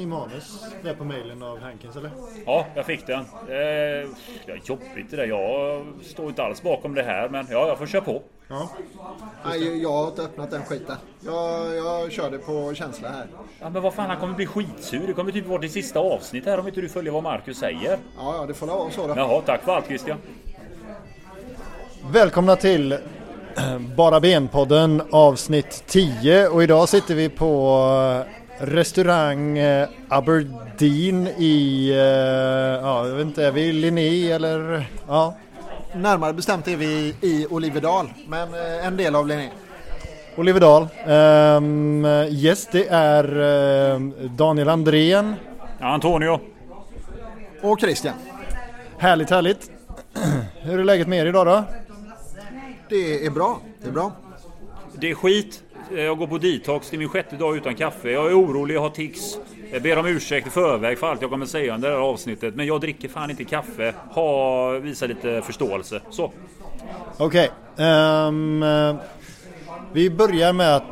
Ni manus där på mailen av Hankins eller? Ja, jag fick den. Eh, ja, jobbigt det där. Jag står inte alls bakom det här, men ja, jag får köra på. Ja. Nej, jag har inte öppnat den skiten. Jag, jag körde på känsla här. Ja, men vad fan, han kommer bli skitsur. Det kommer typ vara det sista avsnitt här om inte du följer vad Marcus säger. Ja, ja, det får vara så då. Jaha, tack för allt Christian. Välkomna till Bara Ben-podden avsnitt 10 och idag sitter vi på eh, restaurang eh, Aberdeen i, eh, ja jag vet inte, är vi i Linné eller? Ja, Närmare bestämt är vi i Oliverdal, men eh, en del av Linné. Oliverdal. Um, yes, det är ehm, Daniel Andrén. Ja, Antonio. Och Christian. Härligt, härligt. Hur är läget med er idag då? Det är bra. Det är bra. Det är skit. Jag går på detox. Det är min sjätte dag utan kaffe. Jag är orolig, jag har tics. Jag ber om ursäkt i förväg för allt jag kommer säga under det här avsnittet. Men jag dricker fan inte kaffe. Ha, visa lite förståelse. Så. Okej. ehm, eh, vi börjar med att...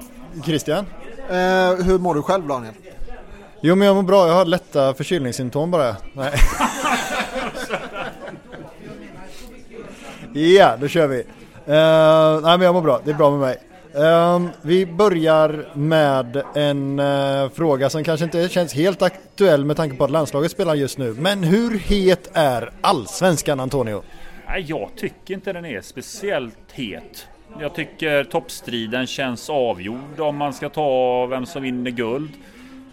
Christian? Eh, hur mår du själv Daniel? Jo men jag mår bra, jag har lätta förkylningssymptom bara. Nej. ja, då kör vi. Uh, nej men jag mår bra, det är bra med mig. Um, vi börjar med en uh, fråga som kanske inte känns helt aktuell med tanke på att landslaget spelar just nu. Men hur het är allsvenskan Antonio? Nej, jag tycker inte den är speciellt het. Jag tycker toppstriden känns avgjord om man ska ta vem som vinner guld.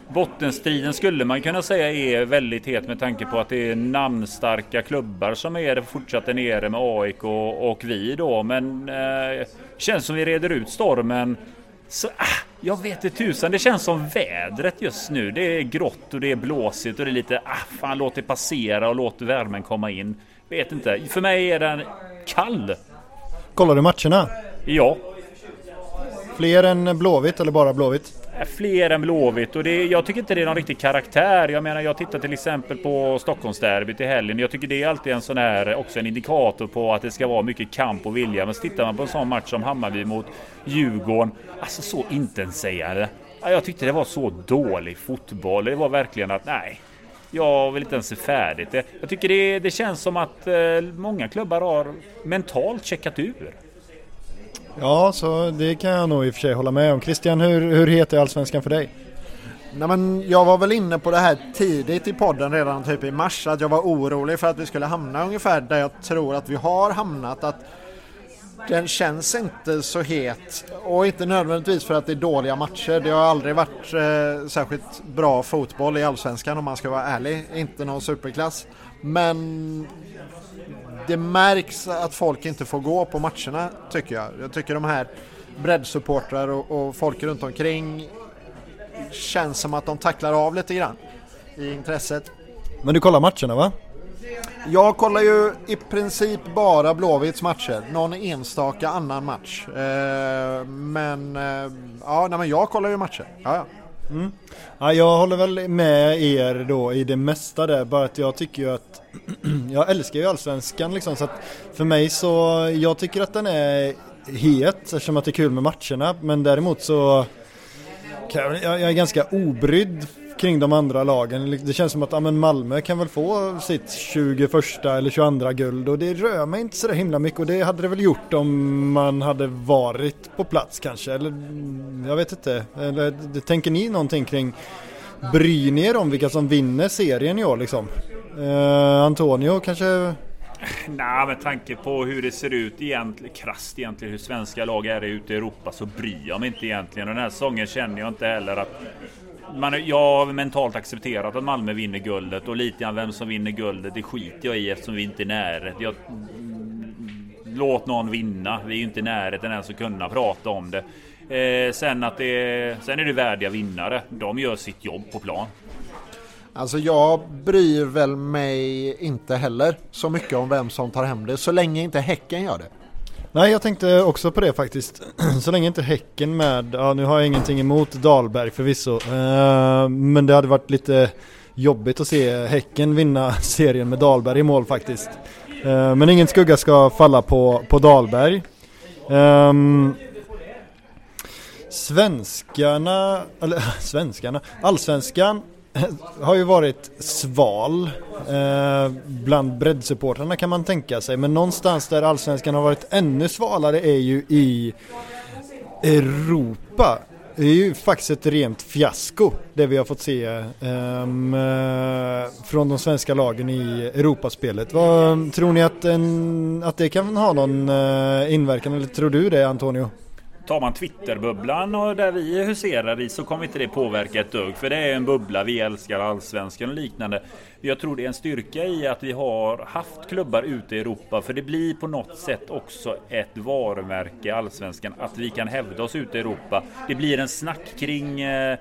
Bottenstriden skulle man kunna säga är väldigt het med tanke på att det är namnstarka klubbar som är fortsatt nere med AIK och, och vi då. Men eh, känns som vi reder ut stormen. Så ah, jag vet inte tusan, det känns som vädret just nu. Det är grått och det är blåsigt och det är lite ah, fan låt det passera och låt värmen komma in. Vet inte, för mig är den kall. Kollar du matcherna? Ja, Fler än Blåvitt eller bara Blåvitt? Fler än Blåvitt och det, jag tycker inte det är någon riktig karaktär. Jag menar jag tittar till exempel på Stockholmsderbyt i helgen. Jag tycker det är alltid en sån här, också en indikator på att det ska vara mycket kamp och vilja. Men så tittar man på en sån match som Hammarby mot Djurgården. Alltså så intetsägande. Jag tyckte det var så dålig fotboll. Det var verkligen att nej. Jag vill inte ens se färdigt. Det- Jag tycker det, det känns som att eh, många klubbar har mentalt checkat ur. Ja, så det kan jag nog i och för sig hålla med om. Christian, hur, hur heter allsvenskan för dig? Nej, men jag var väl inne på det här tidigt i podden redan typ i mars att jag var orolig för att vi skulle hamna ungefär där jag tror att vi har hamnat. Att den känns inte så het och inte nödvändigtvis för att det är dåliga matcher. Det har aldrig varit eh, särskilt bra fotboll i Allsvenskan om man ska vara ärlig. Inte någon superklass. Men det märks att folk inte får gå på matcherna tycker jag. Jag tycker de här breddsupportrar och, och folk runt omkring känns som att de tacklar av lite grann i intresset. Men du kollar matcherna va? Jag kollar ju i princip bara Blåvitts matcher, någon enstaka annan match. Eh, men eh, ja, nej, men jag kollar ju matcher. Ja, ja. Ja, jag håller väl med er då i det mesta där, bara att jag tycker ju att jag älskar ju allsvenskan liksom så att för mig så, jag tycker att den är het eftersom att det är kul med matcherna men däremot så jag, jag är ganska obrydd kring de andra lagen. Det känns som att ja, men Malmö kan väl få sitt 21 eller 22 guld och det rör mig inte så där himla mycket och det hade det väl gjort om man hade varit på plats kanske eller mm, jag vet inte. Eller, tänker ni någonting kring Bryr ni er om vilka som vinner serien i år liksom? Eh, Antonio kanske? Nej, med tanke på hur det ser ut egentligen, krasst egentligen hur svenska lag är ute i Europa så bryr jag mig inte egentligen. Och den här säsongen känner jag inte heller att man, jag har mentalt accepterat att Malmö vinner guldet och lite grann vem som vinner guldet det skiter jag i eftersom vi inte är nära. Jag, låt någon vinna. Vi är ju inte i närheten ens att kunna prata om det. Eh, sen, att det, sen är det värdiga vinnare. De gör sitt jobb på plan. Alltså jag bryr väl mig inte heller så mycket om vem som tar hem det så länge inte Häcken gör det. Nej jag tänkte också på det faktiskt. Så länge inte Häcken med, ja nu har jag ingenting emot Dahlberg förvisso. Eh, men det hade varit lite jobbigt att se Häcken vinna serien med Dahlberg i mål faktiskt. Eh, men ingen skugga ska falla på, på Dahlberg. Ehm, svenskarna, eller svenskarna, allsvenskan har ju varit sval eh, bland breddsupportrarna kan man tänka sig. Men någonstans där allsvenskan har varit ännu svalare är ju i Europa. Det är ju faktiskt ett rent fiasko det vi har fått se ehm, eh, från de svenska lagen i Europaspelet. Vad, tror ni att, en, att det kan ha någon eh, inverkan eller tror du det Antonio? Tar man Twitterbubblan och där vi huserar i så kommer inte det påverka ett dugg. För det är en bubbla, vi älskar allsvenskan och liknande. Jag tror det är en styrka i att vi har haft klubbar ute i Europa. För det blir på något sätt också ett varumärke, i allsvenskan, att vi kan hävda oss ute i Europa. Det blir en snack kring eh,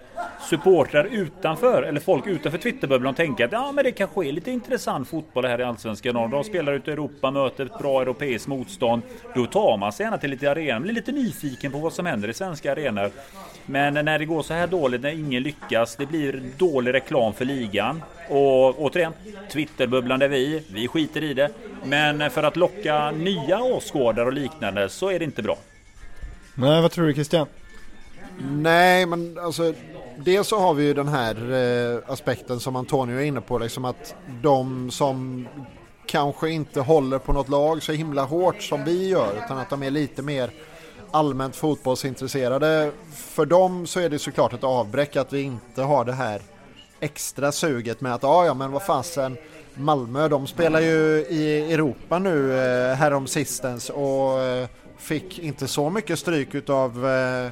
supportrar utanför, eller folk utanför Twitterbubblan tänker att ja, men det kanske är lite intressant fotboll här i allsvenskan. Och de spelar ute i Europa, möter ett bra europeiskt motstånd. Då tar man sig gärna till lite arenor, blir lite nyfiken på vad som händer i svenska arenor. Men när det går så här dåligt, när ingen lyckas, det blir dålig reklam för ligan. Och återigen, Twitterbubblan där vi, vi skiter i det. Men för att locka nya åskådare och liknande så är det inte bra. Nej, vad tror du Christian? Nej, men alltså dels så har vi ju den här eh, aspekten som Antonio är inne på, liksom att de som kanske inte håller på något lag så himla hårt som vi gör, utan att de är lite mer allmänt fotbollsintresserade. För dem så är det såklart ett avbräck att vi inte har det här extra suget med att ja, ja men vad fasen Malmö de spelar ju i Europa nu eh, härom sistens och eh, fick inte så mycket stryk utav eh,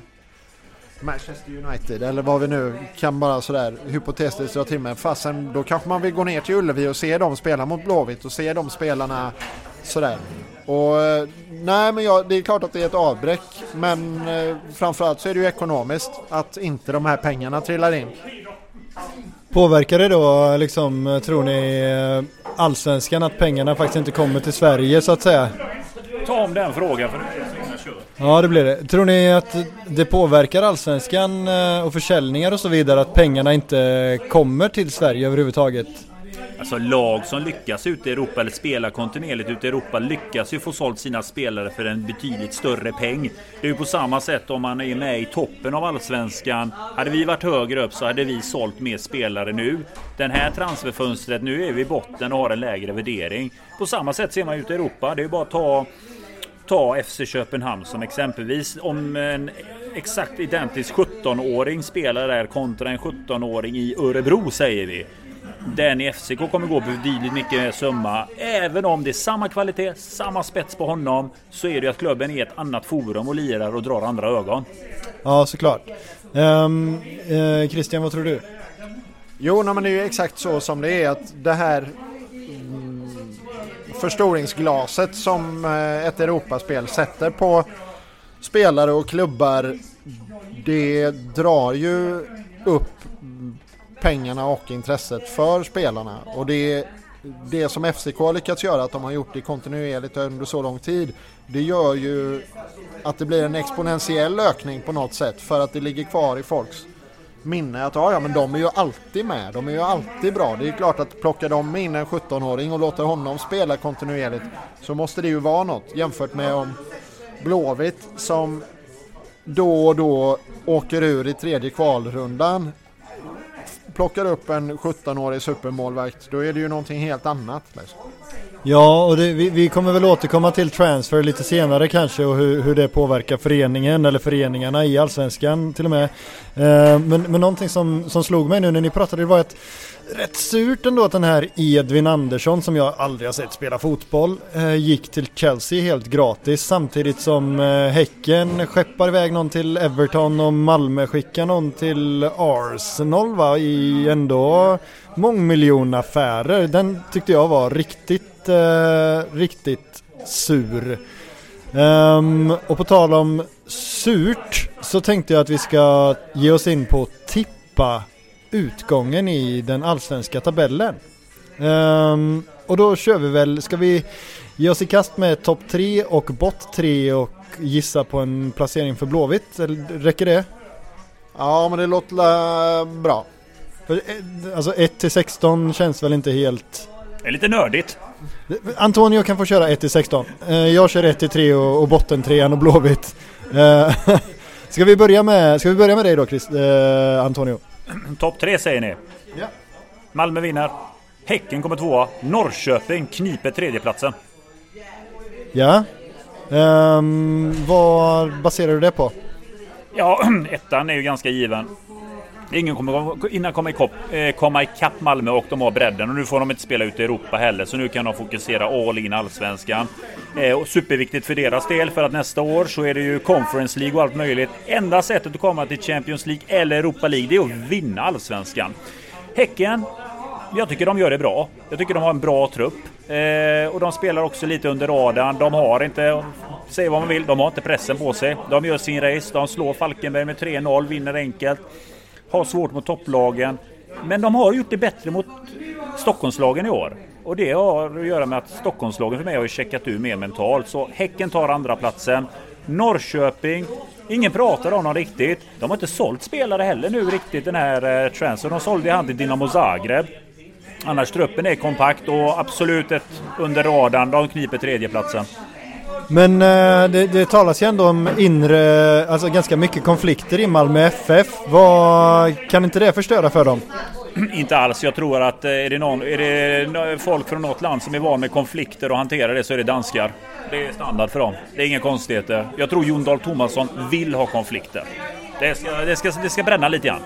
Manchester United eller vad vi nu kan bara sådär hypotetiskt dra till med. Fasen då kanske man vill gå ner till Ullevi och se dem spela mot Blåvitt och se de spelarna sådär. Och eh, nej men ja, det är klart att det är ett avbräck men eh, framförallt så är det ju ekonomiskt att inte de här pengarna trillar in. Påverkar det då liksom, tror ni, eh, allsvenskan att pengarna faktiskt inte kommer till Sverige så att säga? Ta om den frågan för Ja det blir det. Tror ni att det påverkar allsvenskan eh, och försäljningar och så vidare att pengarna inte kommer till Sverige överhuvudtaget? Alltså lag som lyckas ute i Europa eller spelar kontinuerligt ute i Europa lyckas ju få sålt sina spelare för en betydligt större peng. Det är ju på samma sätt om man är med i toppen av allsvenskan. Hade vi varit högre upp så hade vi sålt mer spelare nu. Den här transferfönstret, nu är vi i botten och har en lägre värdering. På samma sätt ser man ute i Europa. Det är bara att ta ta FC Köpenhamn som exempelvis. Om en exakt identisk 17-åring spelar där kontra en 17-åring i Örebro säger vi den i FCK kommer gå betydligt mycket mer summa. Även om det är samma kvalitet, samma spets på honom, så är det ju att klubben är ett annat forum och lirar och drar andra ögon. Ja, såklart. Um, eh, Christian, vad tror du? Jo, men det är ju exakt så som det är att det här mm, förstoringsglaset som eh, ett Europaspel sätter på spelare och klubbar det drar ju upp pengarna och intresset för spelarna. Och det det som FCK har lyckats göra, att de har gjort det kontinuerligt under så lång tid, det gör ju att det blir en exponentiell ökning på något sätt för att det ligger kvar i folks minne att ja, ja men de är ju alltid med, de är ju alltid bra. Det är klart att plockar de in en 17-åring och låter honom spela kontinuerligt så måste det ju vara något jämfört med om Blåvitt som då och då åker ur i tredje kvalrundan plockar upp en 17-årig supermålvakt då är det ju någonting helt annat. Liksom. Ja, och det, vi, vi, kommer väl återkomma till transfer lite senare kanske och hur, hur det påverkar föreningen eller föreningarna i Allsvenskan till och med. Eh, men, men någonting som, som slog mig nu när ni pratade det var att rätt surt ändå att den här Edvin Andersson som jag aldrig har sett spela fotboll eh, gick till Chelsea helt gratis samtidigt som eh, Häcken skeppar iväg någon till Everton och Malmö skickar någon till Arsenal va i ändå mångmiljonaffärer. Den tyckte jag var riktigt, eh, riktigt sur. Um, och på tal om surt så tänkte jag att vi ska ge oss in på tippa utgången i den allsvenska tabellen. Um, och då kör vi väl, ska vi ge oss i kast med topp 3 och bott 3 och gissa på en placering för Blåvitt? Räcker det? Ja men det låter bra. För, eh, alltså 1 till 16 känns väl inte helt... Det är lite nördigt. Antonio kan få köra 1 till 16. Eh, jag kör 1 till 3 och, och botten 3 och Blåvitt. Eh, ska vi börja med, ska vi börja med dig då Chris, Antonio? Topp tre säger ni? Ja. Malmö vinner. Häcken kommer tvåa. Norrköping kniper tredjeplatsen. Ja. Um, vad baserar du det på? Ja, ettan är ju ganska given. Ingen kommer innan eh, komma ikapp, komma ikapp Malmö och de har bredden. Och nu får de inte spela ute i Europa heller. Så nu kan de fokusera all in allsvenskan. Eh, och superviktigt för deras del för att nästa år så är det ju Conference League och allt möjligt. Enda sättet att komma till Champions League eller Europa League det är att vinna allsvenskan. Häcken jag tycker de gör det bra. Jag tycker de har en bra trupp. Eh, och de spelar också lite under radarn. De har inte, säg vad man vill, de har inte pressen på sig. De gör sin race, de slår Falkenberg med 3-0, vinner enkelt. Har svårt mot topplagen. Men de har gjort det bättre mot Stockholmslagen i år. Och det har att göra med att Stockholmslagen för mig har ju checkat ur mer mentalt. Så Häcken tar andra platsen. Norrköping, ingen pratar om dem riktigt. De har inte sålt spelare heller nu riktigt den här eh. De sålde ju han till Dinamo Zagreb. Annars truppen är kompakt och absolut ett under radarn. De kniper tredjeplatsen. Men eh, det, det talas ju ändå om inre, alltså ganska mycket konflikter i Malmö FF. Vad, kan inte det förstöra för dem? inte alls. Jag tror att eh, är det, någon, är det folk från något land som är van med konflikter och hanterar det så är det danskar. Det är standard för dem. Det är inga konstigheter. Jag tror Jon Dahl Tomasson vill ha konflikter. Det ska, det, ska, det ska bränna lite grann.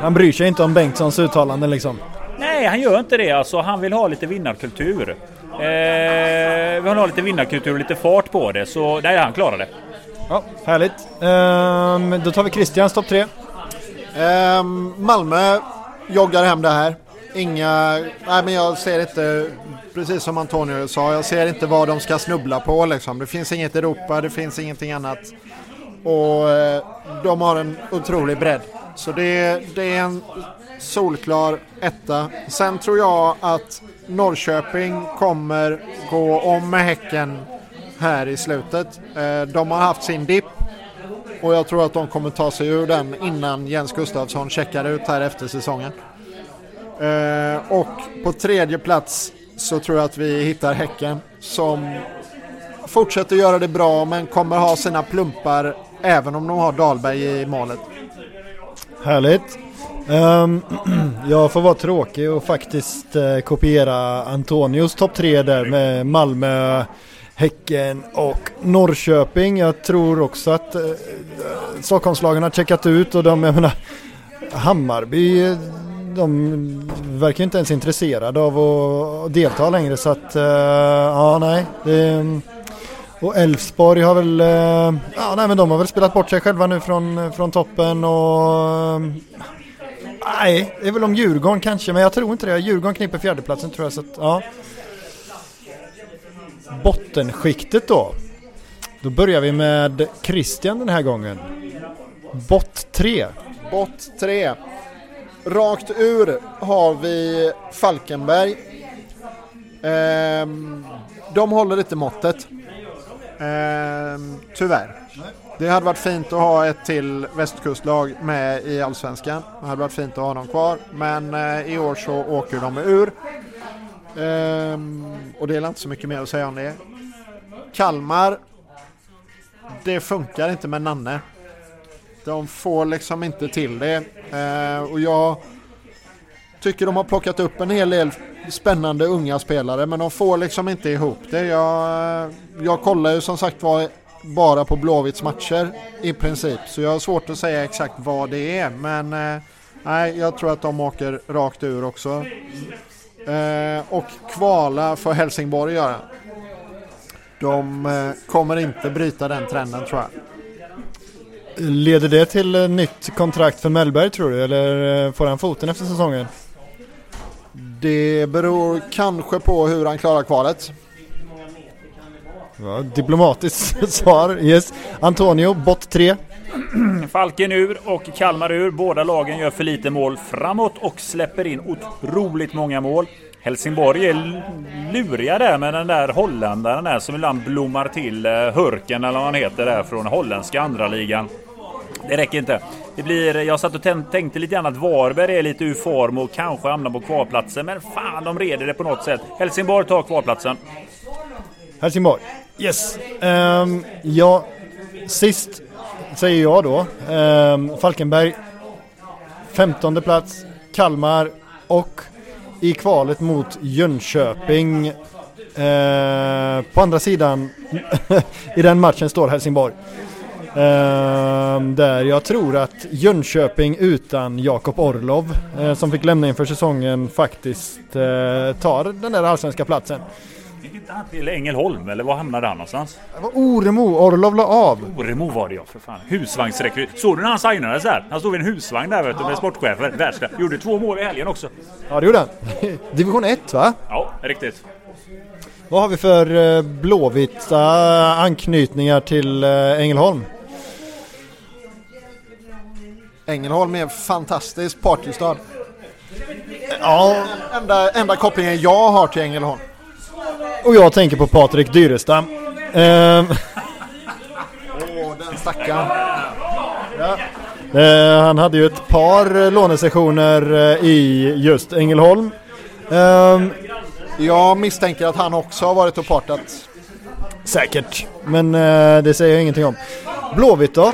Han bryr sig inte om Bengtssons uttalanden liksom? Nej, han gör inte det. Alltså, han vill ha lite vinnarkultur. Eh, vi har lite vinnarkultur och lite fart på det. Så nej, han klarar det. Ja, härligt. Ehm, då tar vi Christians topp tre. Ehm, Malmö joggar hem det här. Inga... Nej, men jag ser inte... Precis som Antonio sa, jag ser inte vad de ska snubbla på liksom. Det finns inget Europa, det finns ingenting annat. Och eh, de har en otrolig bredd. Så det, det är en solklar etta. Sen tror jag att Norrköping kommer gå om med Häcken här i slutet. Eh, de har haft sin dipp och jag tror att de kommer ta sig ur den innan Jens Gustafsson checkar ut här efter säsongen. Eh, och på tredje plats så tror jag att vi hittar Häcken som fortsätter göra det bra men kommer ha sina plumpar även om de har Dahlberg i målet. Härligt. Um, jag får vara tråkig och faktiskt uh, kopiera Antonios topp tre där med Malmö, Häcken och Norrköping. Jag tror också att uh, Stockholmslagen har checkat ut och de, jag menar, Hammarby, de verkar inte ens intresserade av att delta längre så att, uh, ja nej. Det, och Elfsborg har väl, ja nej men de har väl spelat bort sig själva nu från, från toppen och ehm, Nej, det är väl om Djurgården kanske, men jag tror inte det. Djurgården kniper fjärdeplatsen tror jag. Så att, ja. Bottenskiktet då. Då börjar vi med Christian den här gången. Bott 3. Bott 3. Rakt ur har vi Falkenberg. Ehm, de håller inte måttet. Ehm, tyvärr. Det hade varit fint att ha ett till västkustlag med i Allsvenskan. Det hade varit fint att ha dem kvar. Men eh, i år så åker de ur. Ehm, och det är inte så mycket mer att säga om det. Kalmar. Det funkar inte med Nanne. De får liksom inte till det. Ehm, och jag tycker de har plockat upp en hel del spännande unga spelare men de får liksom inte ihop det. Jag, eh, jag kollar ju som sagt var bara på Blåvitts matcher i princip. Så jag har svårt att säga exakt vad det är. Men eh, nej, jag tror att de åker rakt ur också. Eh, och kvala för Helsingborg göra. De eh, kommer inte bryta den trenden tror jag. Leder det till nytt kontrakt för Mellberg tror du? Eller får han foten efter säsongen? Det beror kanske på hur han klarar kvalet. Ja, diplomatiskt svar. Yes. Antonio, bott 3. Falken ur och Kalmar ur. Båda lagen gör för lite mål framåt och släpper in otroligt många mål. Helsingborg är luriga där med den där holländaren där som ibland blommar till. Eh, Hurken eller vad han heter där från holländska andra ligan. Det räcker inte. Det blir, jag satt och tänkte lite grann att Varberg är lite ur form och kanske hamnar på kvalplatsen. Men fan, de reder det på något sätt. Helsingborg tar kvalplatsen. Helsingborg. Yes. Um, ja, sist säger jag då. Um, Falkenberg. 15 plats. Kalmar och i kvalet mot Jönköping eh, på andra sidan i den matchen står Helsingborg. Eh, där jag tror att Jönköping utan Jakob Orlov eh, som fick lämna inför säsongen faktiskt eh, tar den där allsvenska platsen. Gick inte han till Ängelholm eller var hamnade han någonstans? Det var Oremo, Orlov la av. Oremo var det ja, för fan. Husvagnsrekryt. Såg du när han signades där? Han stod vid en husvagn där vet du, med sportchefer. Världsklass. Gjorde två mål i helgen också. Ja det gjorde han. Division 1 va? Ja, riktigt. Vad har vi för eh, blåvita anknytningar till eh, Ängelholm? Ängelholm är en fantastisk partystad. Ja, Enda, enda kopplingen jag har till Ängelholm. Och jag tänker på Patrik Dyrestam. Ehm, Åh, den stackaren. eh, han hade ju ett par lånesessioner eh, i just Ängelholm. Ehm, Jag misstänker att han också har varit och partat. säkert, men eh, det säger jag ingenting om. Blåvitt då?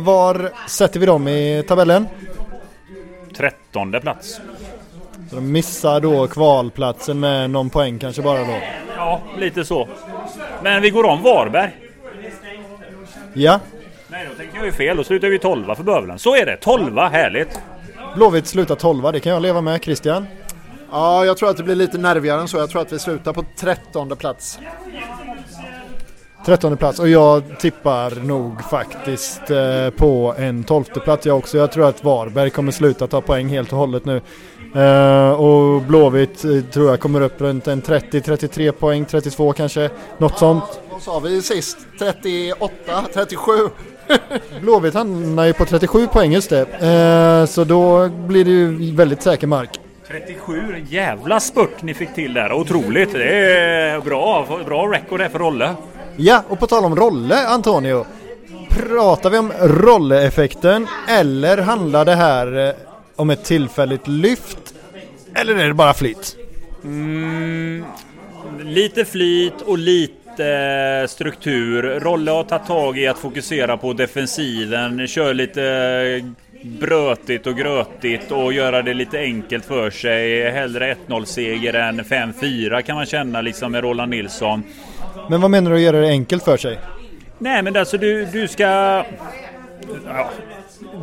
Var sätter vi dem i tabellen? Trettonde plats. Så de missar då kvalplatsen med någon poäng kanske bara då. Ja, lite så. Men vi går om Varberg. Ja, Nej, då tänkte jag ju fel. Då slutar vi tolva för bövelen. Så är det. Tolva, härligt. Blåvitt slutar 12 det kan jag leva med. Christian? Ja, jag tror att det blir lite nervigare än så. Jag tror att vi slutar på trettonde plats. 13 plats och jag tippar nog faktiskt eh, på en 12 plats jag också. Jag tror att Varberg kommer sluta ta poäng helt och hållet nu. Eh, och Blåvitt eh, tror jag kommer upp runt en 30-33 poäng, 32 kanske. Något sånt. Vad sa vi sist? 38, 37? Blåvitt hamnar ju på 37 poäng just det. Eh, så då blir det ju väldigt säker mark. 37, en jävla spurt ni fick till där. Otroligt. Det är bra. Bra record där för Rolle. Ja, och på tal om Rolle, Antonio. Pratar vi om Rolle-effekten eller handlar det här om ett tillfälligt lyft? Eller är det bara flyt? Mm, lite flyt och lite struktur. Rolle har tagit tag i att fokusera på defensiven. Kör lite brötigt och grötigt och göra det lite enkelt för sig. Hellre 1-0 seger än 5-4 kan man känna liksom med Roland Nilsson. Men vad menar du att göra det enkelt för sig? Nej men alltså du, du ska... Ja,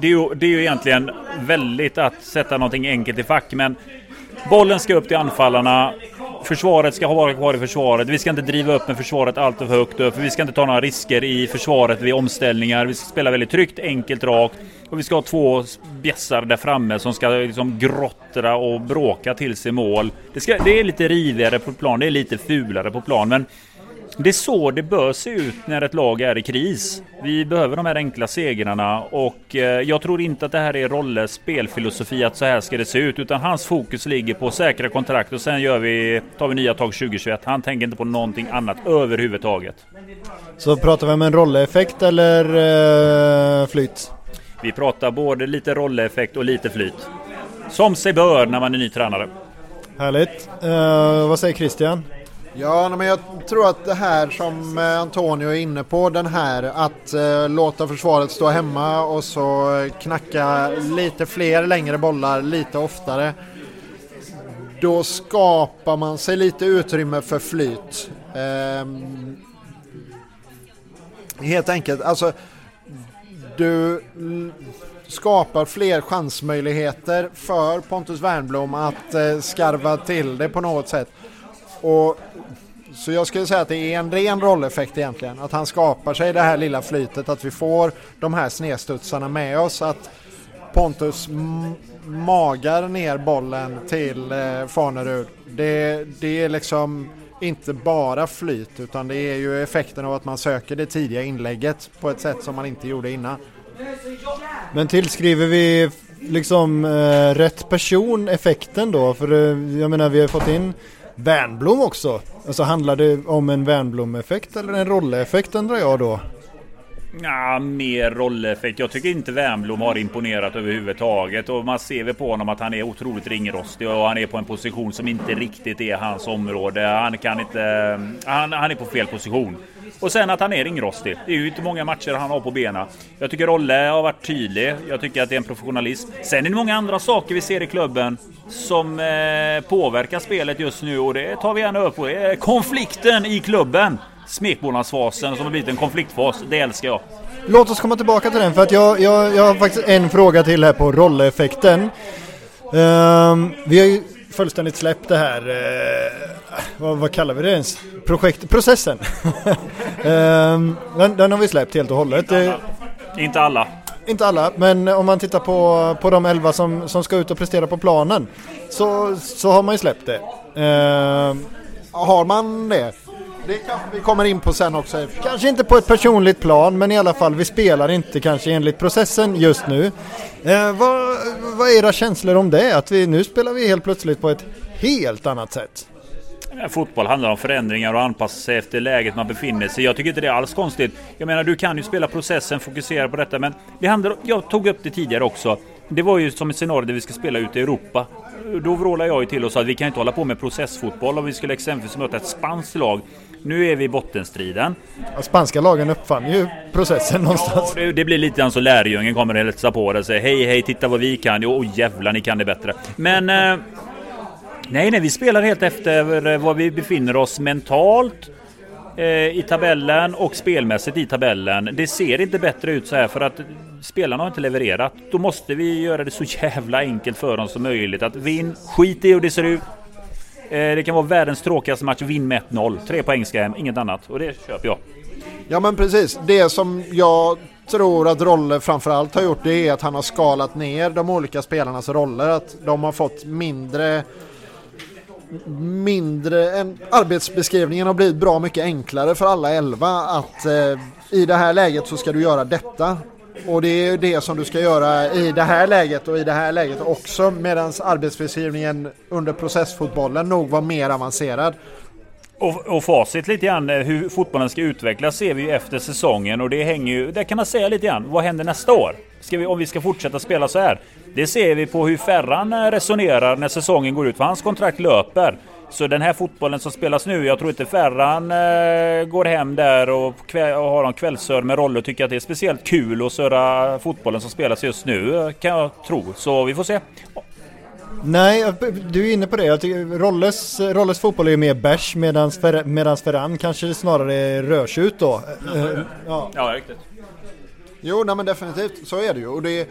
det, är ju, det är ju egentligen väldigt att sätta någonting enkelt i fack men bollen ska upp till anfallarna. Försvaret ska vara kvar i försvaret. Vi ska inte driva upp med försvaret allt för högt upp. För vi ska inte ta några risker i försvaret vid omställningar. Vi ska spela väldigt tryggt, enkelt, rakt. Och vi ska ha två bjässar där framme som ska liksom grottra och bråka till sig mål. Det, ska, det är lite rivigare på plan, det är lite fulare på plan. Men det är så det bör se ut när ett lag är i kris. Vi behöver de här enkla segrarna och eh, jag tror inte att det här är Rolles spelfilosofi att så här ska det se ut utan hans fokus ligger på säkra kontrakt och sen gör vi, tar vi nya tag 2021. Han tänker inte på någonting annat överhuvudtaget. Så pratar vi om en Rolle-effekt eller eh, flyt? Vi pratar både lite Rolle-effekt och lite flyt. Som sig bör när man är ny tränare. Härligt. Eh, vad säger Christian? Ja, men jag tror att det här som eh, Antonio är inne på, den här att eh, låta försvaret stå hemma och så eh, knacka lite fler längre bollar lite oftare. Då skapar man sig lite utrymme för flyt. Eh, helt enkelt, alltså du skapar fler chansmöjligheter för Pontus Wernbloom att eh, skarva till det på något sätt. Och så jag skulle säga att det är en ren rolleffekt egentligen. Att han skapar sig det här lilla flytet, att vi får de här snedstudsarna med oss. Att Pontus m- magar ner bollen till eh, Fanerud. Det, det är liksom inte bara flyt utan det är ju effekten av att man söker det tidiga inlägget på ett sätt som man inte gjorde innan. Men tillskriver vi liksom eh, rätt person effekten då? För eh, jag menar vi har fått in Wernbloom också. Alltså handlar det om en Wernbloom-effekt eller en Rolle-effekt undrar jag då? Ja, mer rolleffekt. Jag tycker inte Wernbloom har imponerat överhuvudtaget. Och man ser väl på honom att han är otroligt ringrostig och han är på en position som inte riktigt är hans område. Han kan inte... Han, han är på fel position. Och sen att han är ringrostig. Det är ju inte många matcher han har på benen. Jag tycker Rolle har varit tydlig. Jag tycker att det är en professionalism. Sen är det många andra saker vi ser i klubben som eh, påverkar spelet just nu och det tar vi gärna upp. På. konflikten i klubben. Smekmånadsfasen som har blivit en konfliktfas. Det älskar jag. Låt oss komma tillbaka till den för att jag, jag, jag har faktiskt en fråga till här på rolleffekten. Um, vi har ju fullständigt släppt det här, uh, vad, vad, kallar vi det ens? Projekt, processen. um, den, den, har vi släppt helt och hållet. Inte alla. Inte alla. Inte alla, men om man tittar på, på de elva som, som ska ut och prestera på planen så, så har man ju släppt det. Uh, har man det? Det kanske vi kommer in på sen också. Kanske inte på ett personligt plan, men i alla fall vi spelar inte kanske enligt processen just nu. Eh, vad, vad är era känslor om det? Att vi, nu spelar vi helt plötsligt på ett helt annat sätt. Eh, fotboll handlar om förändringar och anpassa sig efter läget man befinner sig Jag tycker inte det är alls konstigt. Jag menar, du kan ju spela processen, fokusera på detta, men det handlar, jag tog upp det tidigare också. Det var ju som ett scenario där vi ska spela ute i Europa. Då vrålade jag ju till och sa att vi kan inte hålla på med processfotboll om vi skulle exempelvis möta ett spanskt lag nu är vi i bottenstriden. Ja, spanska lagen uppfann ju processen någonstans. Ja, det, det, blir lite grann så lärjungen kommer och hälsar på dig och säger hej hej titta vad vi kan. Jo jävlar ni kan det bättre. Men eh, nej nej vi spelar helt efter var vi befinner oss mentalt eh, i tabellen och spelmässigt i tabellen. Det ser inte bättre ut så här för att spelarna har inte levererat. Då måste vi göra det så jävla enkelt för dem som möjligt. Att vinn, skit i hur det ser ut. Eh, det kan vara världens tråkigaste match, vinn med 1-0. Tre poäng ska hem, inget annat. Och det köper jag. Ja men precis, det som jag tror att Rolle framförallt har gjort det är att han har skalat ner de olika spelarnas roller. Att de har fått mindre mindre, en, arbetsbeskrivningen har blivit bra mycket enklare för alla elva att eh, i det här läget så ska du göra detta och det är det som du ska göra i det här läget och i det här läget också medan arbetsbeskrivningen under processfotbollen nog var mer avancerad. Och, och facit lite grann eh, hur fotbollen ska utvecklas ser vi ju efter säsongen och det hänger ju, där kan man säga lite grann, vad händer nästa år? Ska vi, om vi ska fortsätta spela så här? Det ser vi på hur Ferran eh, resonerar när säsongen går ut, för hans kontrakt löper. Så den här fotbollen som spelas nu, jag tror inte Ferran eh, går hem där och, och har en kvällsör med roll och tycker att det är speciellt kul att söra fotbollen som spelas just nu, kan jag tro. Så vi får se. Nej, du är inne på det. Jag tycker Rolles, Rolles fotboll är mer bärs medans Ferran kanske snarare är rödtjut då. Ja, ja riktigt. Jo, nej men definitivt. Så är det ju. Och det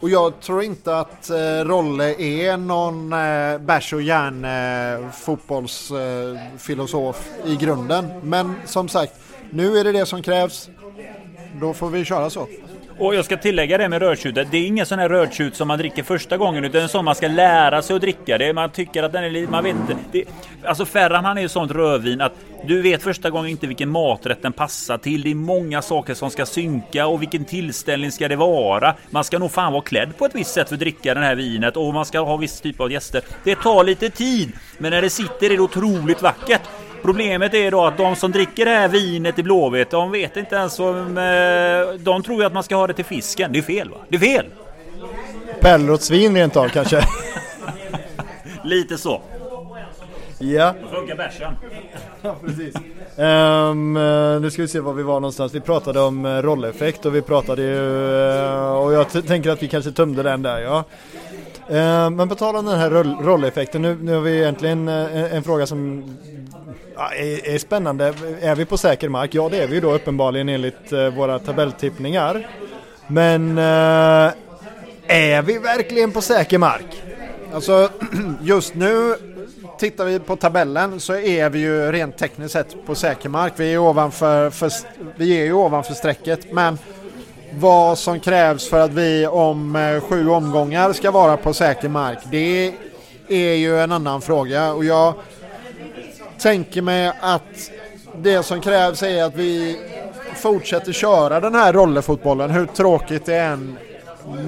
och jag tror inte att eh, Rolle är någon eh, bärs och järn eh, fotbollsfilosof eh, i grunden. Men som sagt, nu är det det som krävs. Då får vi köra så. Och jag ska tillägga det med rödtjutet. Det är ingen sån här rödtjut som man dricker första gången utan en sån man ska lära sig att dricka. Det man tycker att den är lite, man vet inte. Det, alltså Ferran han är ju sånt rödvin att du vet första gången inte vilken maträtt den passar till. Det är många saker som ska synka och vilken tillställning ska det vara. Man ska nog fan vara klädd på ett visst sätt för att dricka det här vinet och man ska ha viss typ av gäster. Det tar lite tid, men när det sitter är det otroligt vackert. Problemet är då att de som dricker det här vinet i Blåvitt, de vet inte ens om... Eh, de tror ju att man ska ha det till fisken. Det är fel va? Det är fel! Pellrotsvin rent av kanske? Lite så. Ja. Då funkar bärsen. ja, precis. Um, nu ska vi se var vi var någonstans. Vi pratade om uh, rolleffekt och vi pratade ju... Uh, och jag tänker att vi kanske tömde den där, ja. Uh, men på tal om den här roll rolleffekten, nu, nu har vi egentligen en, en fråga som ja, är, är, spännande. Är vi på säker mark? Ja, det är vi ju då uppenbarligen enligt våra tabelltippningar. Men är vi verkligen på säker mark? Alltså, just nu tittar vi på tabellen så är vi ju rent tekniskt sett på säker mark. Vi är, ovanför, för, vi är ju ovanför strecket men vad som krävs för att vi om eh, sju omgångar ska vara på säker mark det är ju en annan fråga och jag tänker mig att det som krävs är att vi fortsätter köra den här rollerfotbollen hur tråkigt det än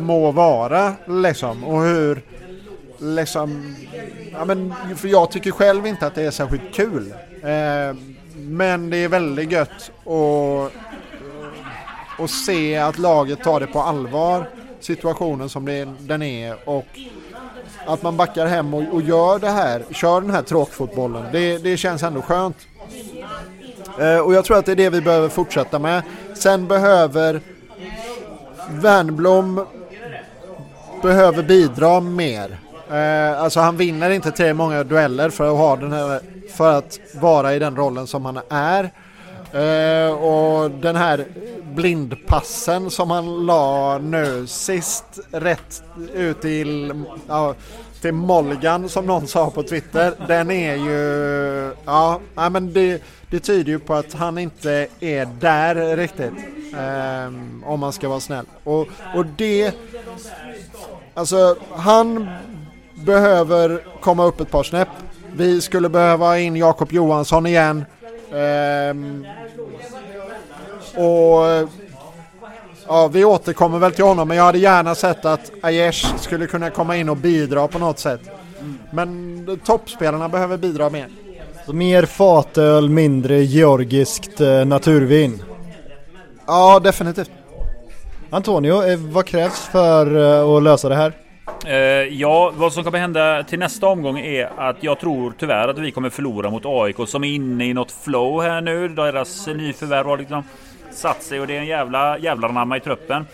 må vara liksom och hur liksom Ja, men, för jag tycker själv inte att det är särskilt kul. Eh, men det är väldigt gött att, att se att laget tar det på allvar, situationen som det, den är och att man backar hem och, och gör det här, kör den här tråkfotbollen. Det, det känns ändå skönt. Eh, och jag tror att det är det vi behöver fortsätta med. Sen behöver Wernbloom behöver bidra mer. Eh, alltså han vinner inte till många dueller för att ha den här, för att vara i den rollen som han är. Eh, och den här blindpassen som han la nu sist rätt ut till, ja, till Molgan som någon sa på Twitter. Den är ju, ja, men det, det tyder ju på att han inte är där riktigt. Eh, om man ska vara snäll. Och, och det, alltså han behöver komma upp ett par snäpp. Vi skulle behöva in Jakob Johansson igen. Ehm, och ja, vi återkommer väl till honom men jag hade gärna sett att Aiesh skulle kunna komma in och bidra på något sätt. Men toppspelarna behöver bidra mer. Så mer fatöl, mindre georgiskt eh, naturvin. Ja, definitivt. Antonio, eh, vad krävs för eh, att lösa det här? Eh, ja, vad som kommer hända till nästa omgång är att jag tror tyvärr att vi kommer förlora mot AIK som är inne i något flow här nu. Deras nyförvärv har liksom satt sig och det är en jävla jävlarnamma i truppen.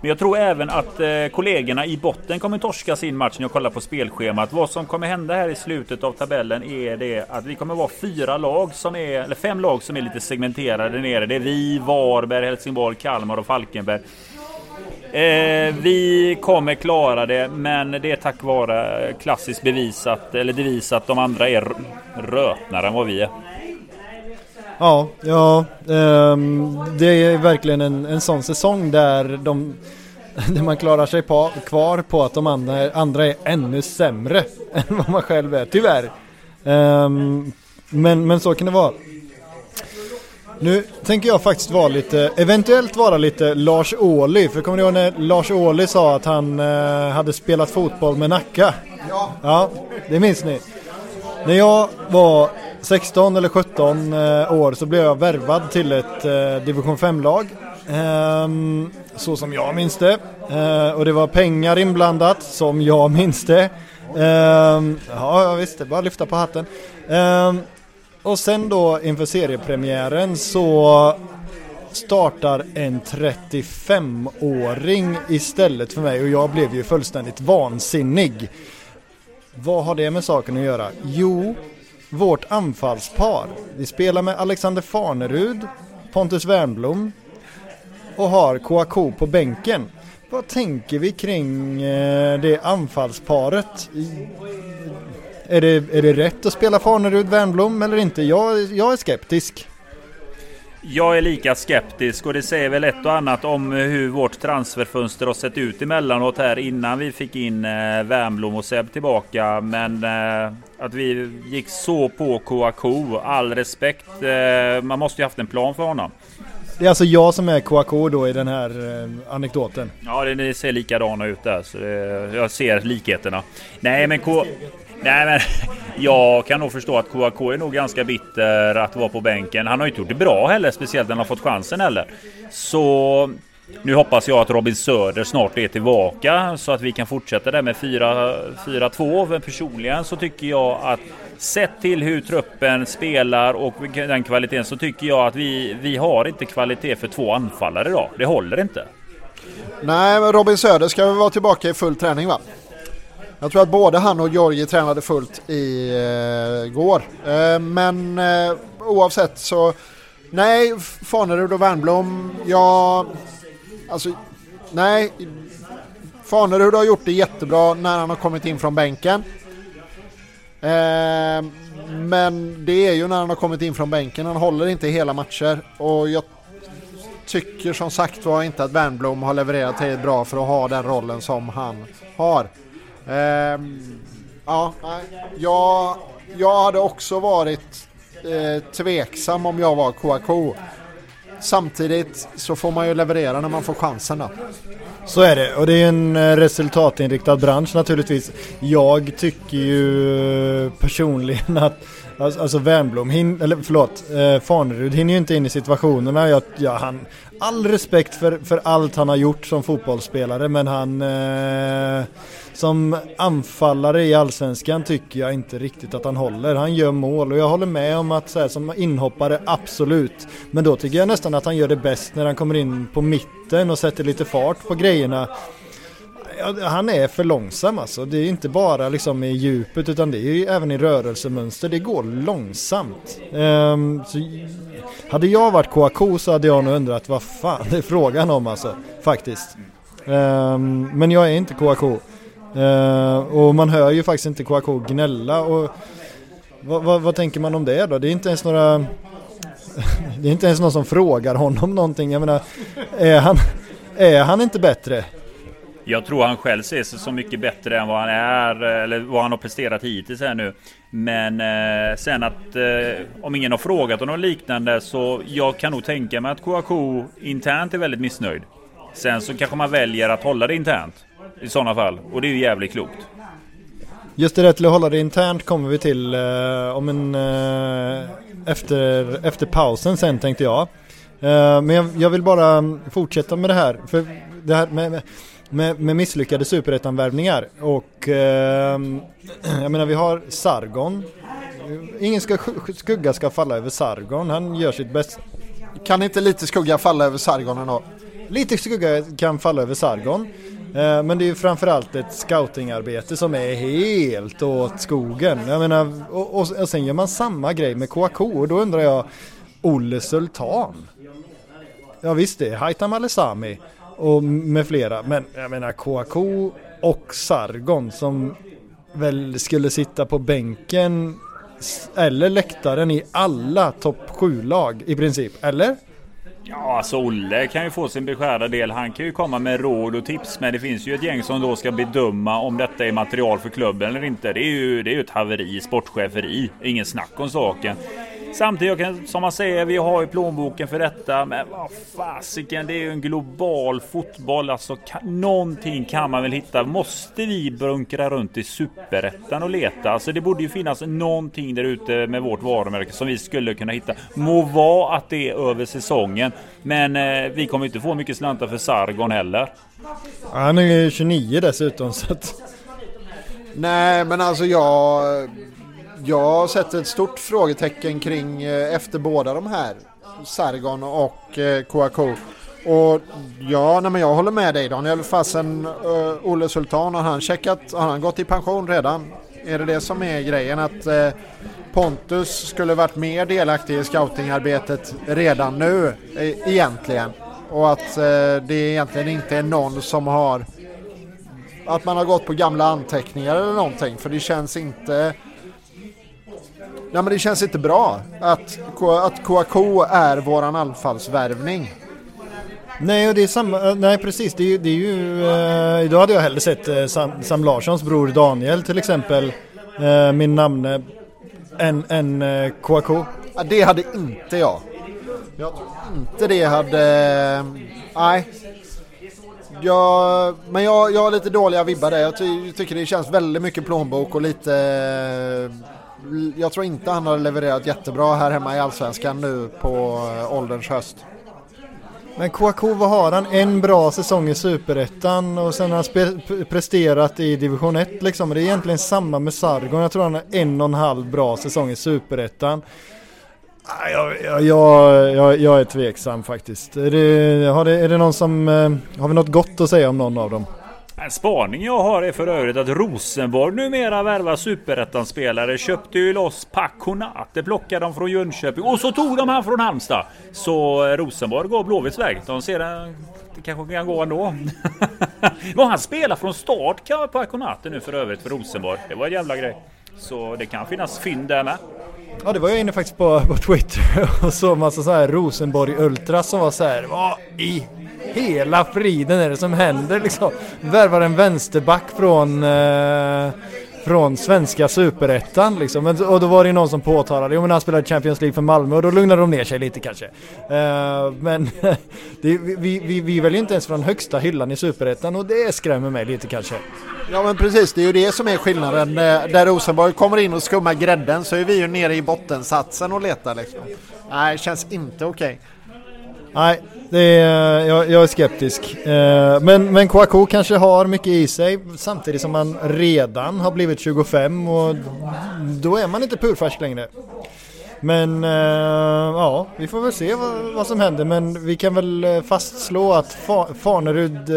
Men jag tror även att eh, kollegorna i botten kommer torska sin match när jag kollar på spelschemat. Vad som kommer hända här i slutet av tabellen är det att vi kommer vara fyra lag som är, eller fem lag som är lite segmenterade nere. Det är vi, Varberg, Helsingborg, Kalmar och Falkenberg. Eh, vi kommer klara det, men det är tack vare klassiskt bevisat, eller devis att de andra är rötnare än vad vi är. Ja, ja eh, det är verkligen en, en sån säsong där, de, där man klarar sig på, kvar på att de andra, andra är ännu sämre än vad man själv är, tyvärr. Eh, men, men så kan det vara. Nu tänker jag faktiskt vara lite, eventuellt vara lite Lars Ohly. För kommer ni ihåg när Lars Ohly sa att han eh, hade spelat fotboll med Nacka? Ja. Ja, det minns ni. När jag var 16 eller 17 eh, år så blev jag värvad till ett eh, division 5-lag. Ehm, så som jag minns det. Eh, och det var pengar inblandat som jag minns det. Ehm, ja, visst, det bara lyfta på hatten. Och sen då inför seriepremiären så startar en 35-åring istället för mig och jag blev ju fullständigt vansinnig. Vad har det med saken att göra? Jo, vårt anfallspar. Vi spelar med Alexander Farnerud, Pontus Wernblom och har Kouakou på bänken. Vad tänker vi kring eh, det anfallsparet? Är det, är det rätt att spela Farnerud Wernblom eller inte? Jag, jag är skeptisk. Jag är lika skeptisk och det säger väl ett och annat om hur vårt transferfönster har sett ut emellanåt här innan vi fick in eh, Wernbloom och Seb tillbaka. Men eh, att vi gick så på Kouakou, all respekt. Eh, man måste ju haft en plan för honom. Det är alltså jag som är Kouakou då i den här eh, anekdoten. Ja, det, det ser likadana ut där. Så det, jag ser likheterna. Nej, men K... Nej, men jag kan nog förstå att Kouakou är nog ganska bitter att vara på bänken. Han har ju inte gjort det bra heller, speciellt när han har fått chansen heller. Så nu hoppas jag att Robin Söder snart är tillbaka så att vi kan fortsätta där med 4-2. Men personligen så tycker jag att sett till hur truppen spelar och den kvaliteten så tycker jag att vi, vi har inte kvalitet för två anfallare idag. Det håller inte. Nej, men Robin Söder ska väl vara tillbaka i full träning va? Jag tror att både han och Georgi tränade fullt i eh, går. Eh, men eh, oavsett så nej, Fanerud och Wernbloom, ja, alltså nej. Fanerud har gjort det jättebra när han har kommit in från bänken. Eh, men det är ju när han har kommit in från bänken. Han håller inte hela matcher och jag tycker som sagt var inte att Wernbloom har levererat tillräckligt bra för att ha den rollen som han har. Ehm, ja, jag, jag hade också varit eh, tveksam om jag var Kouakou. samtidigt så får man ju leverera när man får chansen då. Så är det och det är en eh, resultatinriktad bransch naturligtvis. Jag tycker ju personligen att Alltså, alltså Wernbloom, hin, eller förlåt, eh, Farnerud hinner ju inte in i situationerna. Jag, ja, han, all respekt för, för allt han har gjort som fotbollsspelare men han eh, som anfallare i allsvenskan tycker jag inte riktigt att han håller. Han gör mål och jag håller med om att så här, som inhoppare absolut. Men då tycker jag nästan att han gör det bäst när han kommer in på mitten och sätter lite fart på grejerna han är för långsam alltså. Det är inte bara liksom i djupet utan det är ju även i rörelsemönster. Det går långsamt. Um, så hade jag varit Kouakou så hade jag nog undrat vad fan det är frågan om alltså. Faktiskt. Um, men jag är inte Kouakou. Eh, och man hör ju faktiskt inte Kouakou gnälla. Och vad, vad, vad tänker man om det då? Det är inte ens några... det är inte ens någon som frågar honom någonting. Jag menar, är han, är han inte bättre? Jag tror han själv ser sig som mycket bättre än vad han är eh, eller vad han har presterat hittills här nu. Men eh, sen att eh, om ingen har frågat honom liknande så jag kan nog tänka mig att Kouakou internt är väldigt missnöjd. Sen så kanske man väljer att hålla det internt i sådana fall och det är ju jävligt klokt. Just det där till att hålla det internt kommer vi till eh, om en eh, efter, efter pausen sen tänkte jag. Eh, men jag, jag, vill bara fortsätta med det här. För det här med, med med, misslyckade superettanvärvningar Och eh, jag menar vi har Sargon. Ingen ska, skugga ska falla över Sargon. Han gör sitt bästa. Kan inte lite skugga falla över Sargon ändå? Lite skugga kan falla över Sargon. Eh, men det är ju framförallt ett scoutingarbete som är helt åt skogen. Jag menar, och, och, och sen gör man samma grej med Kouakou och då undrar jag Olle Sultan. Ja visst det Haitham Alesami och med flera. Men jag menar Kouakou och Sargon som väl skulle sitta på bänken eller läktaren i alla topp 7-lag i princip, eller? Ja, alltså Olle kan ju få sin beskärda del. Han kan ju komma med råd och tips. Men det finns ju ett gäng som då ska bedöma om detta är material för klubben eller inte. Det är ju, det är ju ett haveri, sportcheferi. Ingen snack om saken. Samtidigt som man säger, vi har ju plånboken för detta. Men vad fasiken, det är ju en global fotboll. Alltså kan, någonting kan man väl hitta. Måste vi bunkra runt i superettan och leta? Alltså det borde ju finnas någonting där ute med vårt varumärke som vi skulle kunna hitta. Må vara att det är över säsongen. Men eh, vi kommer inte få mycket slantar för Sargon heller. Han är 29 dessutom så att... Nej men alltså jag jag sätter ett stort frågetecken kring eh, efter båda de här. Sargon och eh, Kouakou. Och ja, nej, men jag håller med dig Daniel. Fasen uh, Olle Sultan, har han checkat, har han gått i pension redan? Är det det som är grejen? Att uh, Pontus skulle varit mer delaktig i scoutingarbetet redan nu e egentligen? Och att uh, det egentligen inte är någon som har att man har gått på gamla anteckningar eller någonting. För det känns inte Nej men det känns inte bra att, att Kouakou är våran anfallsvärvning. Nej, och det är samma, eh, nej precis, det är, det är ju, eh, då hade jag hellre sett eh, Sam, Sam Larssons bror Daniel till exempel, eh, min namne, än, än eh, Kouakou. Ja, det hade inte jag. Jag tror inte det hade, nej. Jag, men jag, jag har lite dåliga vibbar där. Jag ty, tycker det känns väldigt mycket plånbok och lite jag tror inte han har levererat jättebra här hemma i Allsvenskan nu på eh, ålderns höst. Men Kouakou, vad har han? En bra säsong i Superettan och sen har han presterat i Division 1 liksom. Det är egentligen samma med Sargon. Jag tror han har en och en halv bra säsong i Superettan. Ah, jag, jag, jag, jag, är tveksam faktiskt. Är det, har det, är det någon som, eh, har vi något gott att säga om någon av dem? En spaning jag har är för övrigt att Rosenborg numera värvar superettan-spelare. Köpte ju loss Paconate, Det plockade de från Jönköping och så tog de han från Halmstad. Så Rosenborg går Blåvitts väg. De ser det kanske kan gå ändå. Men han spelar från start på Paconate nu för övrigt för Rosenborg. Det var en jävla grej. Så det kan finnas fynd där med. Ja det var jag inne faktiskt på, på Twitter och såg massa så här Rosenborg Ultra som var så här Vad i hela friden är det som händer liksom? Värvar en vänsterback från, eh, från svenska superettan liksom. Och då var det ju någon som påtalade, jo men han spelade Champions League för Malmö och då lugnade de ner sig lite kanske. Uh, men det, vi, vi, vi väljer inte ens från högsta hyllan i superettan och det skrämmer mig lite kanske. Ja men precis, det är ju det som är skillnaden. Eh, där Rosenborg kommer in och skummar grädden så är vi ju nere i bottensatsen och letar liksom. Nej, det känns inte okej. Okay. Nej, det är, jag, jag är skeptisk. Eh, men, men Kouakou kanske har mycket i sig samtidigt som han redan har blivit 25 och då är man inte purfärsk längre. Men eh, ja, vi får väl se vad, vad, som händer. Men vi kan väl eh, fastslå att Fa Fanerud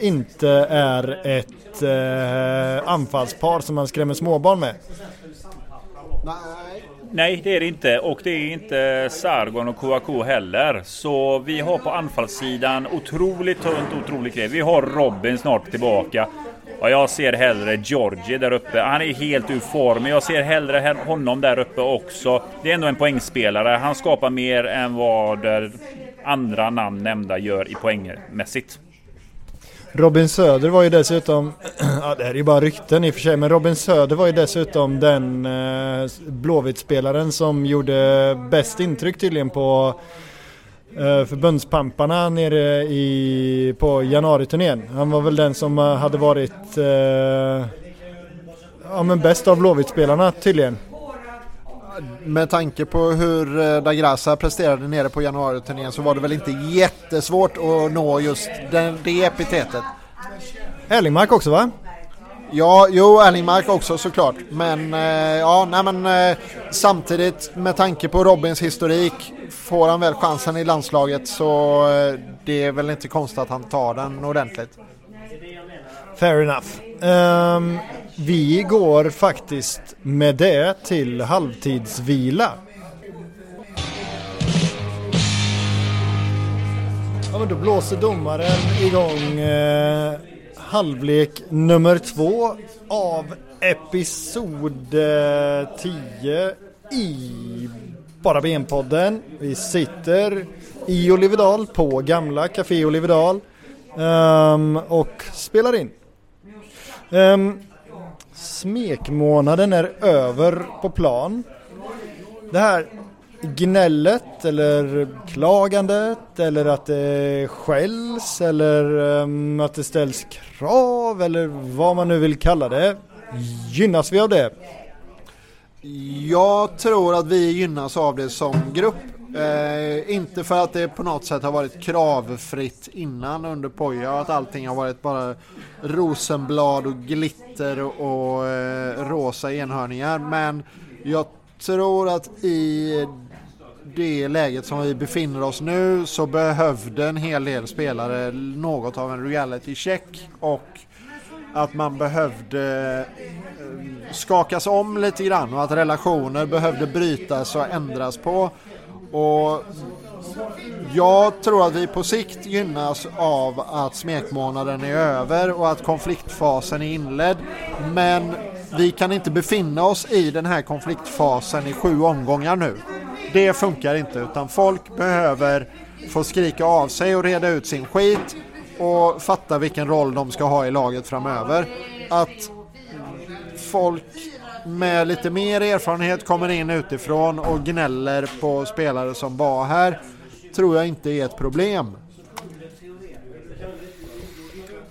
inte är ett anfallspar som man skrämmer småbarn med. Nej. Nej, det är det inte. Och det är inte Sargon och Kouakou heller. Så vi har på anfallssidan otroligt tunt, otroligt grej. Vi har Robin snart tillbaka. Och jag ser hellre Georgie där uppe. Han är helt ur form. Men Jag ser hellre honom där uppe också. Det är ändå en poängspelare. Han skapar mer än vad andra namn nämnda gör i poängmässigt. Robin Söder var ju dessutom, ja det här är ju bara rykten i och för sig, men Robin Söder var ju dessutom den eh, Blåvitt-spelaren som gjorde bäst intryck tydligen på eh, förbundspamparna nere i, på januariturnén. Han var väl den som eh, hade varit eh, ja, men bäst av Blåvitt-spelarna tydligen. Med tanke på hur eh, Dagrasa presterade nere på januariturnén så var det väl inte jättesvårt att nå just den, det epitetet. Erlingmark också va? Ja, jo, Erlingmark också såklart. Men eh, ja, nej men eh, samtidigt med tanke på Robins historik får han väl chansen i landslaget så eh, det är väl inte konstigt att han tar den ordentligt. Fair enough. Um, vi går faktiskt med det till halvtidsvila. Ja, men då blåser domaren igång eh, halvlek nummer två av episod eh, 10 i Bara Ben-podden. Vi sitter i Olivedal på gamla Café Olivedal um, och spelar in. Um, smekmånaden är över på plan. Det här gnället eller klagandet eller att det skälls eller um, att det ställs krav eller vad man nu vill kalla det. Gynnas vi av det? Jag tror att vi gynnas av det som grupp. Eh, inte för att det på något sätt har varit kravfritt innan under Poja, att allting har varit bara rosenblad och glitter och, och eh, rosa enhörningar. Men jag tror att i det läget som vi befinner oss nu så behövde en hel del spelare något av en reality check och att man behövde eh, skakas om lite grann och att relationer behövde brytas och ändras på. Och jag tror att vi på sikt gynnas av att smekmånaden är över och att konfliktfasen är inledd. Men vi kan inte befinna oss i den här konfliktfasen i sju omgångar nu. Det funkar inte utan folk behöver få skrika av sig och reda ut sin skit och fatta vilken roll de ska ha i laget framöver. Att folk med lite mer erfarenhet kommer in utifrån och gnäller på spelare som var här tror jag inte är ett problem.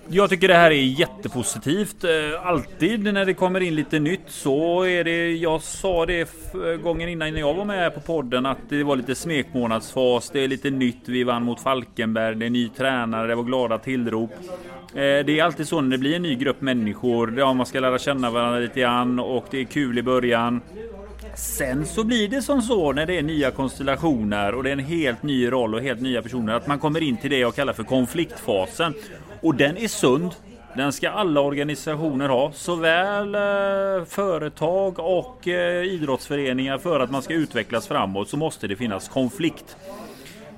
Jag tycker det här är jättepositivt. Eh, alltid när det kommer in lite nytt så är det. Jag sa det eh, gången innan när jag var med på podden att det var lite smekmånadsfas. Det är lite nytt. Vi vann mot Falkenberg. Det är ny tränare. Det var glada tillrop. Eh, det är alltid så när det blir en ny grupp människor. Ja, man ska lära känna varandra lite grann och det är kul i början. Sen så blir det som så när det är nya konstellationer och det är en helt ny roll och helt nya personer att man kommer in till det jag kallar för konfliktfasen. Och den är sund. Den ska alla organisationer ha, såväl eh, företag och eh, idrottsföreningar. För att man ska utvecklas framåt så måste det finnas konflikt.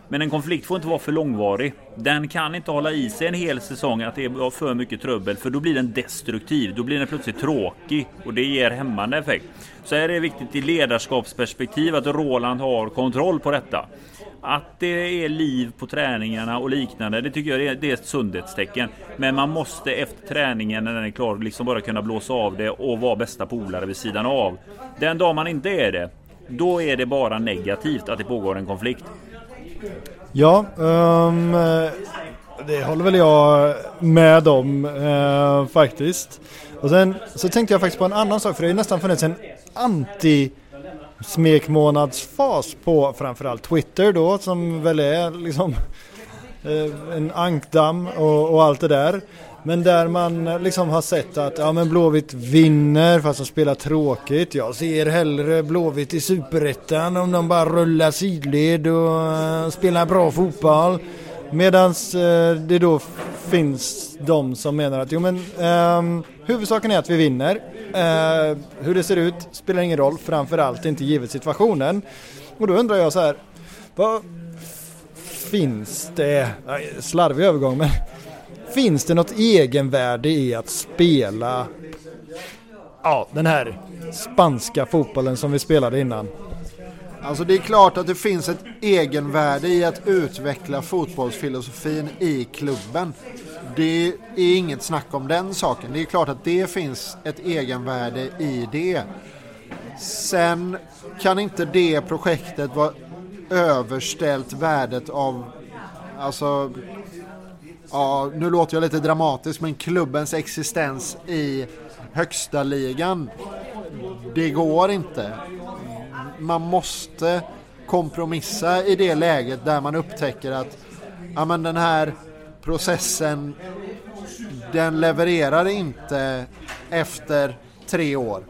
Men en konflikt får inte vara för långvarig. Den kan inte hålla i sig en hel säsong att det är för mycket trubbel för då blir den destruktiv. Då blir den plötsligt tråkig och det ger hämmande effekt. Så här är det viktigt i ledarskapsperspektiv att Roland har kontroll på detta. Att det är liv på träningarna och liknande, det tycker jag det är ett sundhetstecken. Men man måste efter träningen när den är klar liksom bara kunna blåsa av det och vara bästa polare vid sidan av. Den dag man inte är det, då är det bara negativt att det pågår en konflikt. Ja, um, det håller väl jag med om uh, faktiskt. Och sen så tänkte jag faktiskt på en annan sak för det har ju nästan funnits en anti smekmånadsfas på framförallt Twitter då som väl är liksom eh, en ankdamm och, och, allt det där. Men där man eh, liksom har sett att ja men Blåvitt vinner fast de spelar tråkigt. Jag ser hellre Blåvitt i Superettan om de bara rullar sidled och eh, spelar bra fotboll. Medan det då finns de som menar att jo men um, huvudsaken är att vi vinner. Eh, hur det ser ut spelar ingen roll, framförallt inte givet situationen. Och då undrar jag så här, vad finns det, slarvig övergång men finns det något egenvärde i att spela ja, den här spanska fotbollen som vi spelade innan? Alltså det är klart att det finns ett egenvärde i att utveckla fotbollsfilosofin i klubben. Det är inget snack om den saken. Det är klart att det finns ett egenvärde i det. Sen kan inte det projektet vara överställt värdet av, alltså, ja, nu låter jag lite dramatisk, men klubbens existens i högsta ligan. Det går inte. Man måste kompromissa i det läget där man upptäcker att ja, men den här processen den levererar inte efter tre år.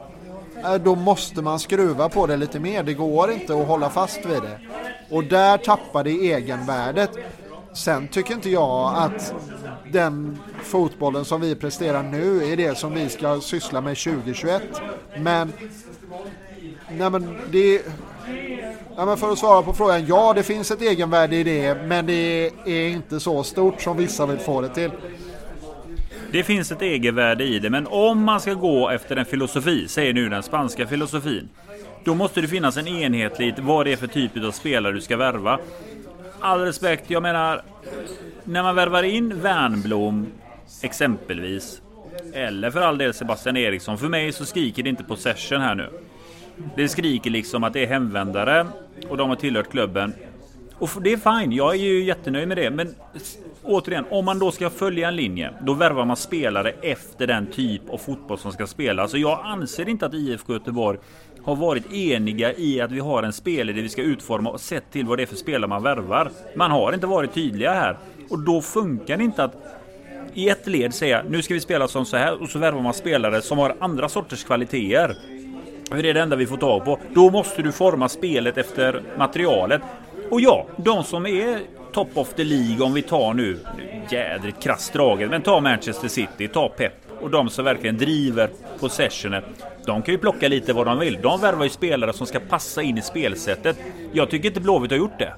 Eh, då måste man skruva på det lite mer. Det går inte att hålla fast vid det. Och där tappar det egenvärdet. Sen tycker inte jag att den fotbollen som vi presterar nu är det som vi ska syssla med 2021. Men, nej men det Ja, men för att svara på frågan, ja det finns ett egenvärde i det men det är inte så stort som vissa vill få det till. Det finns ett egenvärde i det, men om man ska gå efter en filosofi, säger nu den spanska filosofin, då måste det finnas en enhetlighet vad det är för typ av spelare du ska värva. All respekt, jag menar, när man värvar in Wernbloom exempelvis, eller för all del Sebastian Eriksson, för mig så skriker det inte possession här nu. Det skriker liksom att det är hemvändare och de har tillhört klubben. Och det är fine, jag är ju jättenöjd med det. Men återigen, om man då ska följa en linje, då värvar man spelare efter den typ av fotboll som ska spelas. Så jag anser inte att IFK Göteborg har varit eniga i att vi har en spelidé vi ska utforma och sett till vad det är för spelare man värvar. Man har inte varit tydliga här. Och då funkar det inte att i ett led säga nu ska vi spela som så här och så värvar man spelare som har andra sorters kvaliteter. För det är det enda vi får tag på. Då måste du forma spelet efter materialet. Och ja, de som är top of the League om vi tar nu, jädrigt krasst draget, men ta Manchester City, ta Pep och de som verkligen driver possessionen. De kan ju plocka lite vad de vill. De värvar ju spelare som ska passa in i spelsättet. Jag tycker inte Blåvitt har gjort det.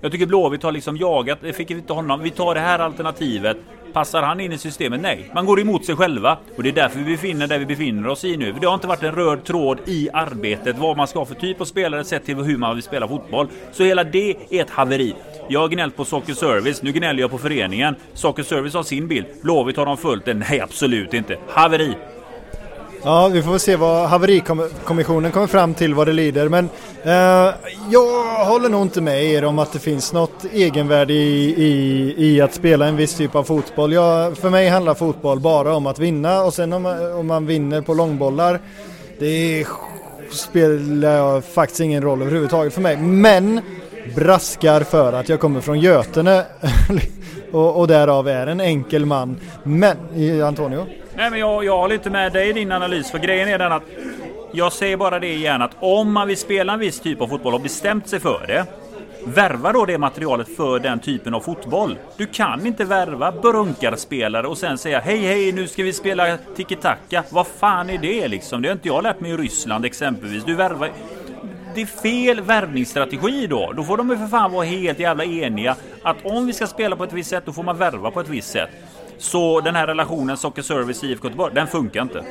Jag tycker Blåvitt har liksom jagat, det fick inte honom. Vi tar det här alternativet. Passar han in i systemet? Nej. Man går emot sig själva. Och det är därför vi befinner där vi befinner oss i nu. Det har inte varit en röd tråd i arbetet. Vad man ska ha för typ av spelare sett till hur man vill spela fotboll. Så hela det är ett haveri. Jag har gnällt på Soccer Service, nu gnäller jag på föreningen. Soccer Service har sin bild. Blåvitt har de följt den? Nej, absolut inte. Haveri! Ja, vi får se vad haverikommissionen kommer fram till vad det lider. Men eh, jag håller nog inte med er om att det finns något egenvärde i, i, i att spela en viss typ av fotboll. Jag, för mig handlar fotboll bara om att vinna och sen om om man vinner på långbollar, det spelar faktiskt ingen roll överhuvudtaget för mig. Men braskar för att jag kommer från Götene och, och därav är en enkel man. Men, Antonio? Nej men jag, jag håller inte med dig i din analys för grejen är den att jag säger bara det igen att om man vill spela en viss typ av fotboll och bestämt sig för det Värva då det materialet för den typen av fotboll. Du kan inte värva brunkarspelare och sen säga hej hej nu ska vi spela tiki-taka. Vad fan är det liksom? Det har inte jag lärt mig i Ryssland exempelvis. Du värvar det är fel värvningsstrategi då. Då får de ju för fan vara helt jävla eniga att om vi ska spela på ett visst sätt, då får man värva på ett visst sätt. Så den här relationen Socker Service IFK Göteborg, den funkar inte.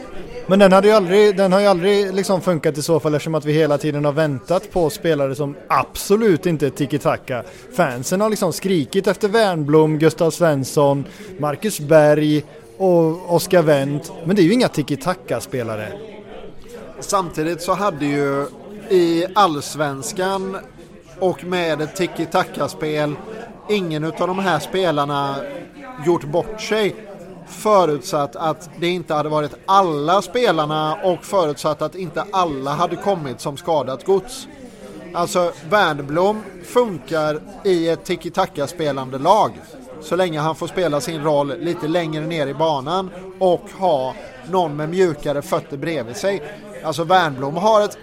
Men den, hade ju aldrig, den har ju aldrig liksom funkat i så fall eftersom att vi hela tiden har väntat på spelare som absolut inte är tiki-taka. Fansen har liksom skrikit efter Wernblom, Gustav Svensson, Marcus Berg och Oskar Wendt. Men det är ju inga tiki-taka-spelare. Samtidigt så hade ju i allsvenskan och med ett tiki-taka-spel ingen av de här spelarna gjort bort sig förutsatt att det inte hade varit alla spelarna och förutsatt att inte alla hade kommit som skadat gods. Alltså Wernbloom funkar i ett tiki-taka spelande lag så länge han får spela sin roll lite längre ner i banan och ha någon med mjukare fötter bredvid sig. Alltså Wernbloom har ett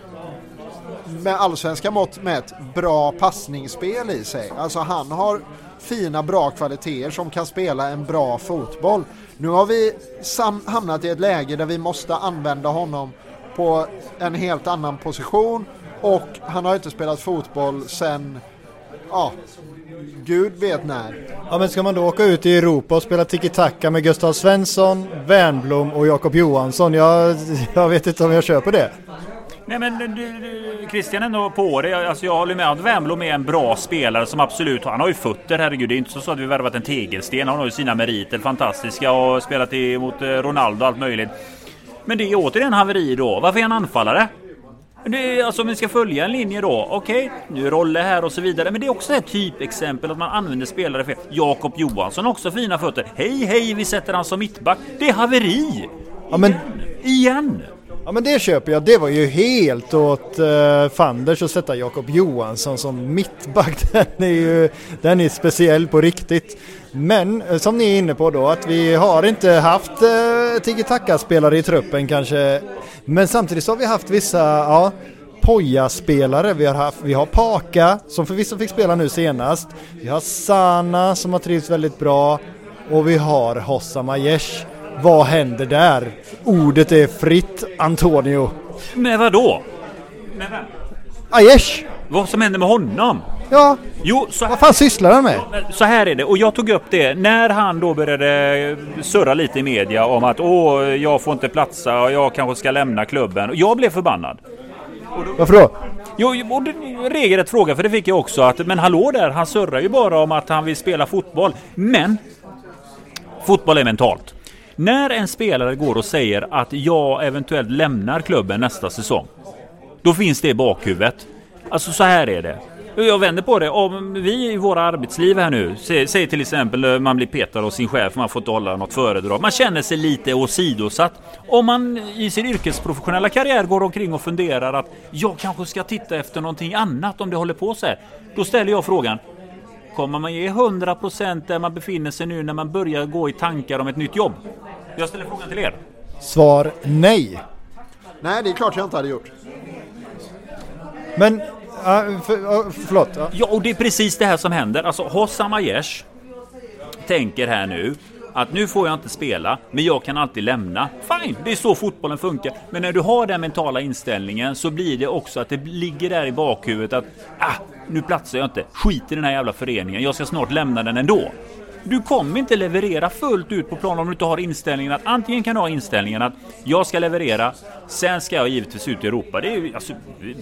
med allsvenska mått med ett bra passningsspel i sig. Alltså han har fina bra kvaliteter som kan spela en bra fotboll. Nu har vi hamnat i ett läge där vi måste använda honom på en helt annan position och han har inte spelat fotboll sen ja, Gud vet när. Ja men ska man då åka ut i Europa och spela tiki-taka med Gustav Svensson, Wernblom och Jakob Johansson? Jag, jag vet inte om jag köper det. Nej men du, du, Christian ändå på det. Alltså, jag håller med att Wernbloom är en bra spelare som absolut, han har ju fötter herregud. Det är inte så att vi värvat en tegelsten. Han har ju sina meriter fantastiska och spelat mot eh, Ronaldo och allt möjligt. Men det är återigen haveri då. Varför är han anfallare? Det är, alltså om vi ska följa en linje då, okej, okay, nu är Rolle här och så vidare. Men det är också ett typexempel att man använder spelare fel. Jakob Johansson har också fina fötter. Hej, hej, vi sätter han som mittback. Det är haveri! Ja, men... Igen! Ja men det köper jag. Det var ju helt åt uh, fanders att sätta Jakob Johansson som mittback. Den är ju den är speciell på riktigt. Men eh, som ni är inne på då att vi har inte haft uh, tiki-taka-spelare i truppen kanske. Men samtidigt så har vi haft vissa, ja, Poja-spelare. Vi har, haft, vi har Paka som förvisso fick spela nu senast. Vi har Sana som har trivts väldigt bra. Och vi har Hossa Aiesh vad händer där? Ordet är fritt, Antonio. Med vad då? Med vem? Aiesh! Vad som händer med honom? Ja, jo, så vad fan sysslar han med? Så här är det, och jag tog upp det när han då började surra lite i media om att åh, jag får inte platsa och jag kanske ska lämna klubben. Jag blev förbannad. Då, Varför då? Jo, och regelrätt fråga, för det fick jag också. Att, men hallå där, han surrar ju bara om att han vill spela fotboll. Men fotboll är mentalt. När en spelare går och säger att jag eventuellt lämnar klubben nästa säsong. Då finns det i bakhuvudet. Alltså så här är det. Jag vänder på det. Om vi i våra arbetsliv här nu, säg till exempel eh, man blir petad av sin chef, man får inte hålla något föredrag. Man känner sig lite åsidosatt. Om man i sin yrkesprofessionella karriär går omkring och funderar att jag kanske ska titta efter någonting annat om det håller på så här. Då ställer jag frågan, Kommer man ge 100% där man befinner sig nu när man börjar gå i tankar om ett nytt jobb? Jag ställer frågan till er. Svar nej. Nej, det är klart jag inte hade gjort. Men, uh, för, uh, förlåt. Uh. Ja, och det är precis det här som händer. Alltså, Hossam Aiesh tänker här nu att nu får jag inte spela, men jag kan alltid lämna. Fine, det är så fotbollen funkar. Men när du har den mentala inställningen så blir det också att det ligger där i bakhuvudet att ah, nu platsar jag inte. Skit i den här jävla föreningen. Jag ska snart lämna den ändå. Du kommer inte leverera fullt ut på planen om du inte har inställningen att antingen kan du ha inställningen att jag ska leverera, sen ska jag givetvis ut i Europa. Det är ju, alltså,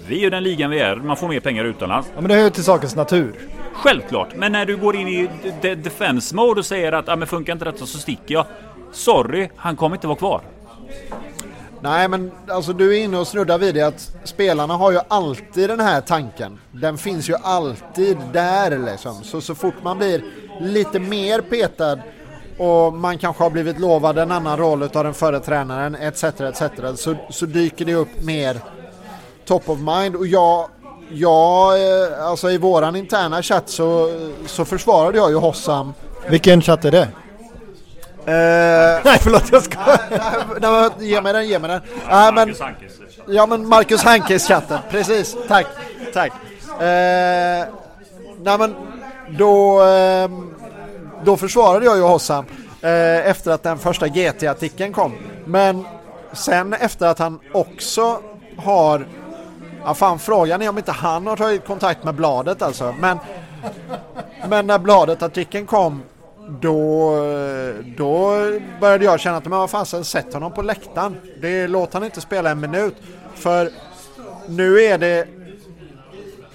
vi är ju den ligan vi är, man får mer pengar utomlands. Ja men det hör ju till sakens natur. Självklart, men när du går in i defense mode och säger att ah, men funkar inte detta så sticker jag. Sorry, han kommer inte vara kvar. Nej men alltså du är inne och snuddar vid det att spelarna har ju alltid den här tanken. Den finns ju alltid där liksom. Så, så fort man blir lite mer petad och man kanske har blivit lovad en annan roll av den förre tränaren etc. etc. Så, så dyker det upp mer top of mind och jag Ja, eh, alltså i våran interna chatt så, så försvarade jag ju Hossam. Vilken chatt är det? Uh, nej förlåt jag ska. nej, nej, ge mig den, ge mig den. Nej, men, ja men Marcus Hankes chatten, precis. Tack, tack. Uh, nej men då, uh, då försvarade jag ju Hossam uh, efter att den första GT-artikeln kom. Men sen efter att han också har Ja fan frågan är om inte han har tagit kontakt med bladet alltså. Men, men när bladet-artikeln kom då, eh, då började jag känna att men vad fasen, sätt honom på läktaren. Det, låt han inte spela en minut. För nu är det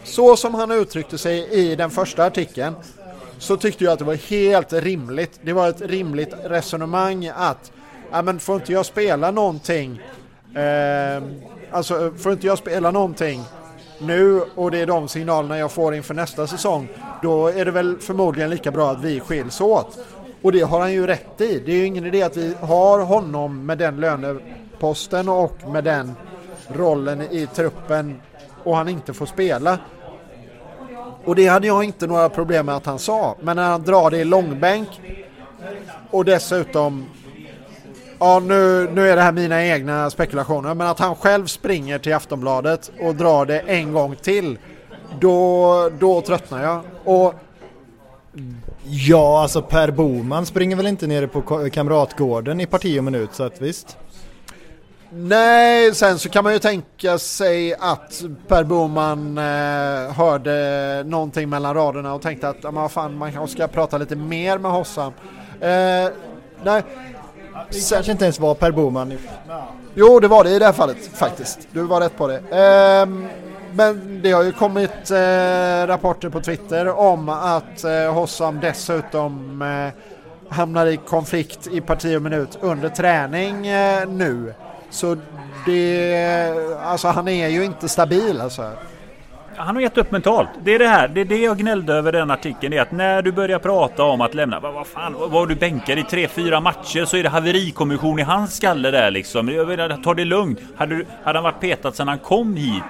så som han uttryckte sig i den första artikeln så tyckte jag att det var helt rimligt. Det var ett rimligt resonemang att ja, men får inte jag spela någonting eh, alltså får inte jag spela någonting nu och det är de signalerna jag får inför nästa säsong då är det väl förmodligen lika bra att vi skiljs åt. Och det har han ju rätt i. Det är ju ingen idé att vi har honom med den löneposten och med den rollen i truppen och han inte får spela. Och det hade jag inte några problem med att han sa. Men när han drar det i långbänk och dessutom Ja, nu, nu är det här mina egna spekulationer, men att han själv springer till Aftonbladet och drar det en gång till, då, då tröttnar jag. Och Ja, alltså Per Boman springer väl inte nere på Kamratgården i parti och minut, så att visst. Nej, sen så kan man ju tänka sig att Per Boman eh, hörde någonting mellan raderna och tänkte att ah, fan, man kanske ska prata lite mer med Hossam. Eh, nej. Det kanske inte ens var Per Boman. Jo, det var det i det här fallet faktiskt. Du var rätt på det. Eh, men det har ju kommit eh, rapporter på Twitter om att eh, Hossam dessutom eh, hamnar i konflikt i parti och minut under träning eh, nu. Så det, alltså han är ju inte stabil alltså. Han har gett upp mentalt. Det är det här. Det är det jag gnällde över den artikeln. Det är att när du börjar prata om att lämna. Vad, vad fan, var du bänkar i tre, fyra matcher så är det haverikommission i hans skalle där liksom. Jag menar, ta det lugnt. Hade, hade han varit petad sedan han kom hit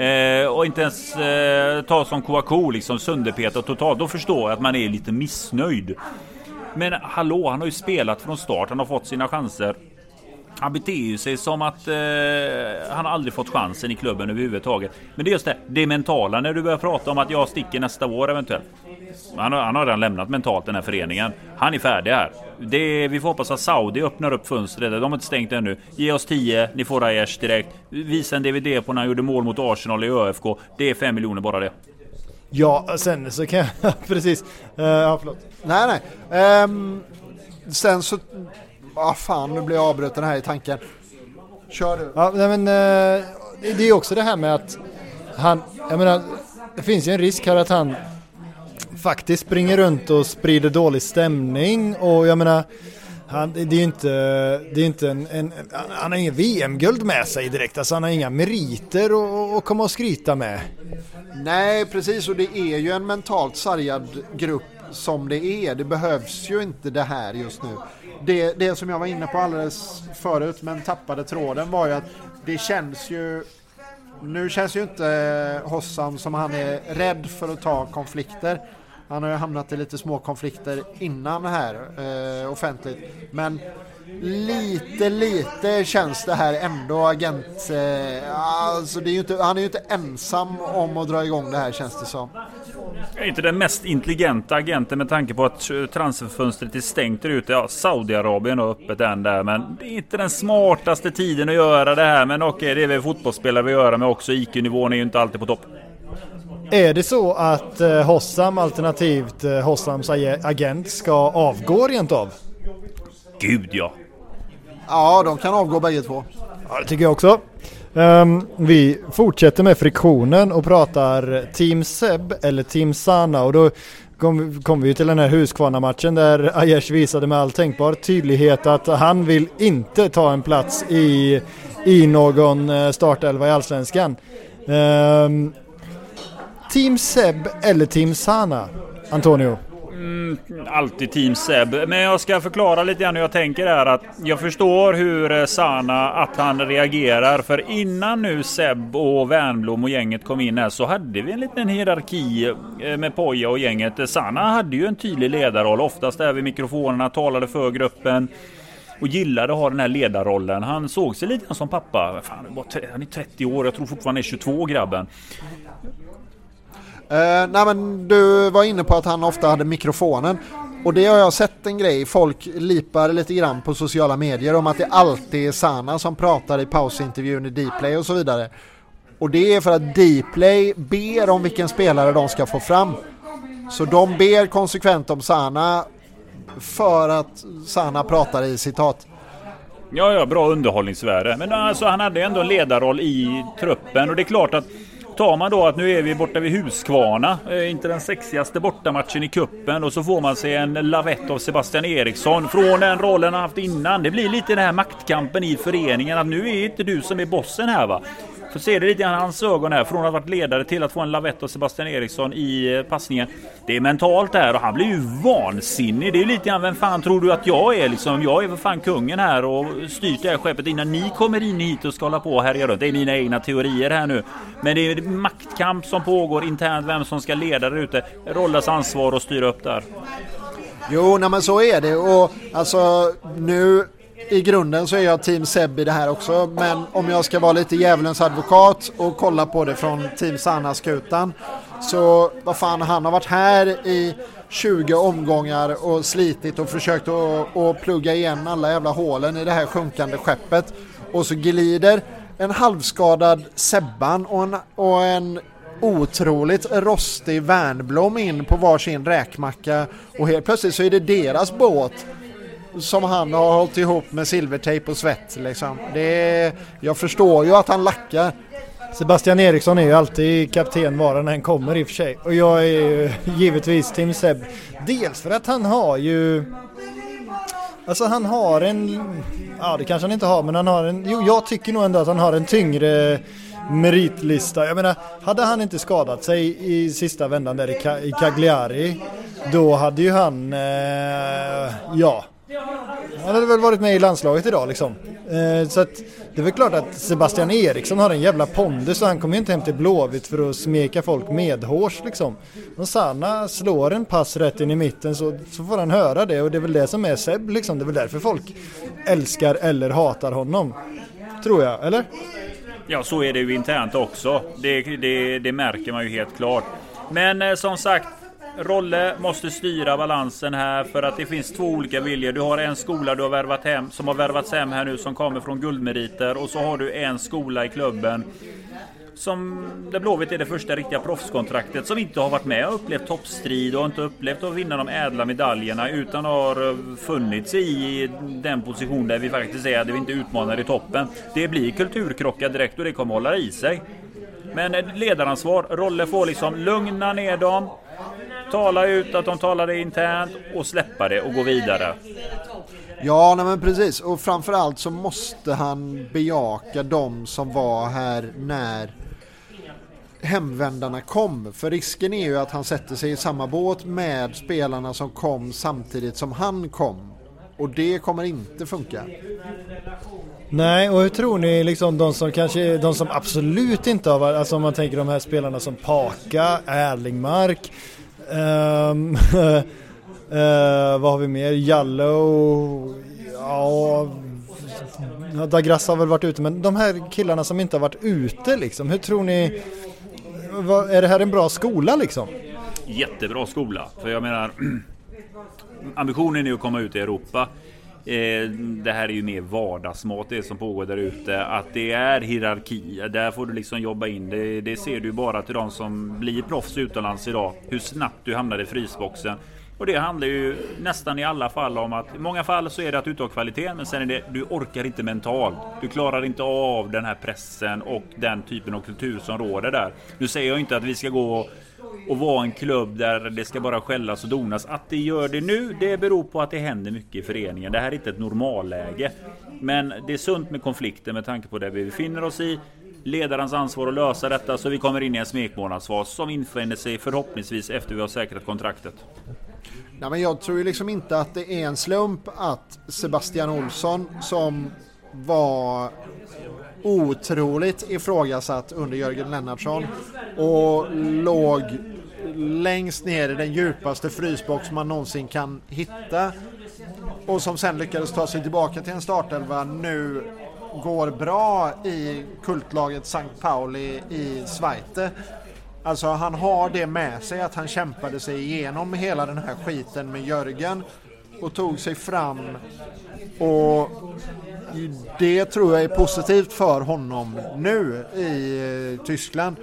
Eh, och inte ens eh, ta som Kouakou liksom sönderpetad totalt. Då förstår jag att man är lite missnöjd. Men hallå, han har ju spelat från start. Han har fått sina chanser. Han beter sig som att eh, han aldrig fått chansen i klubben överhuvudtaget. Men det är just det, det mentala när du börjar prata om att jag sticker nästa år eventuellt. Han har, han har redan lämnat mentalt den här föreningen. Han är färdig här. Det, vi får hoppas att Saudi öppnar upp fönstret. De har inte stängt ännu. Ge oss 10, ni får Aiesh direkt. Visa en DVD på när han gjorde mål mot Arsenal i ÖFK. Det är 5 miljoner bara det. Ja, sen så kan jag... precis. Uh, ja, förlåt. Nej, nej. Um, sen så ah, fan nu blir jag avbruten här i tanken. Kör du. Ja, men eh, det är också det här med att han, jag menar, det finns ju en risk här att han faktiskt springer runt och sprider dålig stämning och jag menar han, det är ju inte, det är inte en, en han har ingen VM-guld med sig direkt, alltså han har inga meriter att komma och skryta med. Nej, precis och det är ju en mentalt sargad grupp som det är. Det behövs ju inte det här just nu det, det som jag var inne på alldeles förut men tappade tråden var ju att det känns ju nu känns ju inte Hossam som han är rädd för att ta konflikter. Han har ju hamnat i lite små konflikter innan här eh, offentligt. Men lite, lite känns det här ändå agent... Eh, alltså det är inte, han är ju inte ensam om att dra igång det här känns det som. Jag är inte den mest intelligenta agenten med tanke på att transferfönstret är stängt där ute. Ja, Saudiarabien har öppet än där, men det är inte den smartaste tiden att göra det här. Men okej, det är väl fotbollsspelare vi gör med också. IQ-nivån är ju inte alltid på topp. Är det så att eh, Hossam alternativt eh, Hossams agent ska avgå rent av? Gud ja! Ja, de kan avgå bägge två. Ja, det tycker jag också. Um, vi fortsätter med friktionen och pratar Team Seb eller Team Sana och då kommer kom vi till den här Huskvarna-matchen där Aiesh visade med all tänkbar tydlighet att han vill inte ta en plats i, i någon eh, startelva i Allsvenskan. Um, team Seb eller Team Sana, Antonio? Mm, alltid Team Seb. Men jag ska förklara lite grann hur jag tänker här. Att jag förstår hur eh, Sana, att han reagerar. För innan nu Seb och Wernbloom och gänget kom in här så hade vi en liten hierarki eh, med Poja och gänget. Sana hade ju en tydlig ledarroll. Oftast där vid mikrofonerna, talade för gruppen och gillade att ha den här ledarrollen. Han såg sig lite som pappa. Fan, han är 30 år, jag tror fortfarande är 22 grabben. Uh, nej men du var inne på att han ofta hade mikrofonen. Och det har jag sett en grej, folk lipar lite grann på sociala medier om att det alltid är Sana som pratar i pausintervjun i Dplay och så vidare. Och det är för att Dplay ber om vilken spelare de ska få fram. Så de ber konsekvent om Sana för att Sana pratar i citat. Ja, ja, bra underhållningsvärde. Men alltså, han hade ändå en ledarroll i truppen och det är klart att tar man då att nu är vi borta vid Huskvarna, eh, inte den sexigaste bortamatchen i kuppen och så får man sig en lavett av Sebastian Eriksson från den rollen han haft innan. Det blir lite den här maktkampen i föreningen att nu är inte du som är bossen här va. Får se det lite i hans ögon här. Från att ha varit ledare till att få en lavett av Sebastian Eriksson i eh, passningen. Det är mentalt där och han blir ju vansinnig. Det är lite grann, vem fan tror du att jag är liksom? Jag är för fan kungen här och styrt det här skeppet innan ni kommer in hit och ska hålla på och härja runt. Det är mina egna teorier här nu. Men det är maktkamp som pågår internt. Vem som ska leda där ute. Rollas ansvar att styra upp där. Jo, nej men så är det och alltså nu i grunden så är jag team Seb i det här också. Men om jag ska vara lite djävulens advokat och kolla på det från team Sanna-skutan. Så vad fan, han har varit här i 20 omgångar och slitit och försökt att, att plugga igen alla jävla hålen i det här sjunkande skeppet. Och så glider en halvskadad Sebban och en, och en otroligt rostig Värnblom in på varsin räkmacka och helt plötsligt så är det deras båt som han har hållit ihop med silvertejp och svett. Liksom. Det jag förstår ju att han lackar. Sebastian Eriksson är ju alltid kapten var han än kommer i och för sig. Och jag är ju givetvis Tim Seb. Dels för att han har ju... Alltså han har en... Ja det kanske han inte har men han har en... Jo jag tycker nog ändå att han har en tyngre meritlista. Jag menar, hade han inte skadat sig i sista vändan där i, Cagliari, då hade ju han, eh, ja, han hade väl varit med i landslaget idag liksom. Eh, så att det är väl klart att Sebastian Eriksson har en jävla pondus och han kommer ju inte hem till Blåvitt för att smeka folk medhårs liksom. Om Sanna slår en pass rätt in i mitten så, så får han höra det och det är väl det som är Seb liksom. Det är väl därför folk älskar eller hatar honom. Tror jag, eller? Ja, så är det ju internt också. Det, det, det märker man ju helt klart. Men eh, som sagt, Rolle måste styra balansen här för att det finns två olika viljor. Du har en skola du har värvat hem, som har värvats hem här nu som kommer från guldmeriter och så har du en skola i klubben som där Blåvitt är det första riktiga proffskontraktet som inte har varit med och upplevt toppstrid och inte upplevt att vinna de ädla medaljerna utan har eh, funnits i den position där vi faktiskt är, där vi inte utmanar i toppen. Det blir kulturkrockar direkt och det kommer hålla i sig. Men ledaransvar, Rolle får liksom lugna ner dem, tala ut att de talar det internt och släppa det och gå vidare. Ja, nej men precis. Och framförallt så måste han bejaka de som var här när hemvändarna kom. För risken är ju att han sätter sig i samma båt med spelarna som kom samtidigt som han kom. Och det kommer inte funka. Nej, och hur tror ni liksom de som kanske, de som absolut inte har varit, alltså om man tänker de här spelarna som Paka, Erlingmark, um, uh, vad har vi mer? Jallow, ja, Dagras har väl varit ute, men de här killarna som inte har varit ute liksom, hur tror ni, vad, är det här en bra skola liksom? Jättebra skola, för jag menar ambitionen är att komma ut i Europa. Eh, det här är ju mer vardagsmat det som pågår där ute. Att det är hierarki. Där får du liksom jobba in. Det, det ser du bara till de som blir proffs utomlands idag. Hur snabbt du hamnar i frysboxen. Och det handlar ju nästan i alla fall om att i många fall så är det att du inte har kvaliteten men sen är det du orkar inte mentalt. Du klarar inte av den här pressen och den typen av kultur som råder där. Nu säger jag inte att vi ska gå och och vara en klubb där det ska bara skällas och donas. Att det gör det nu, det beror på att det händer mycket i föreningen. Det här är inte ett normalläge. Men det är sunt med konflikter med tanke på det vi befinner oss i. Ledarens ansvar att lösa detta så vi kommer in i en smekmånadsfas som infinner sig förhoppningsvis efter vi har säkrat kontraktet. Nej, men jag tror ju liksom inte att det är en slump att Sebastian Olsson som var otroligt ifrågasatt under Jörgen Lennartsson och låg längst ner i den djupaste frysbox man någonsin kan hitta och som sen lyckades ta sig tillbaka till en startelva nu går bra i kultlaget St. Pauli i Schweiz. Alltså han har det med sig att han kämpade sig igenom hela den här skiten med Jörgen och tog sig fram. Och det tror jag är positivt för honom nu i eh, Tyskland.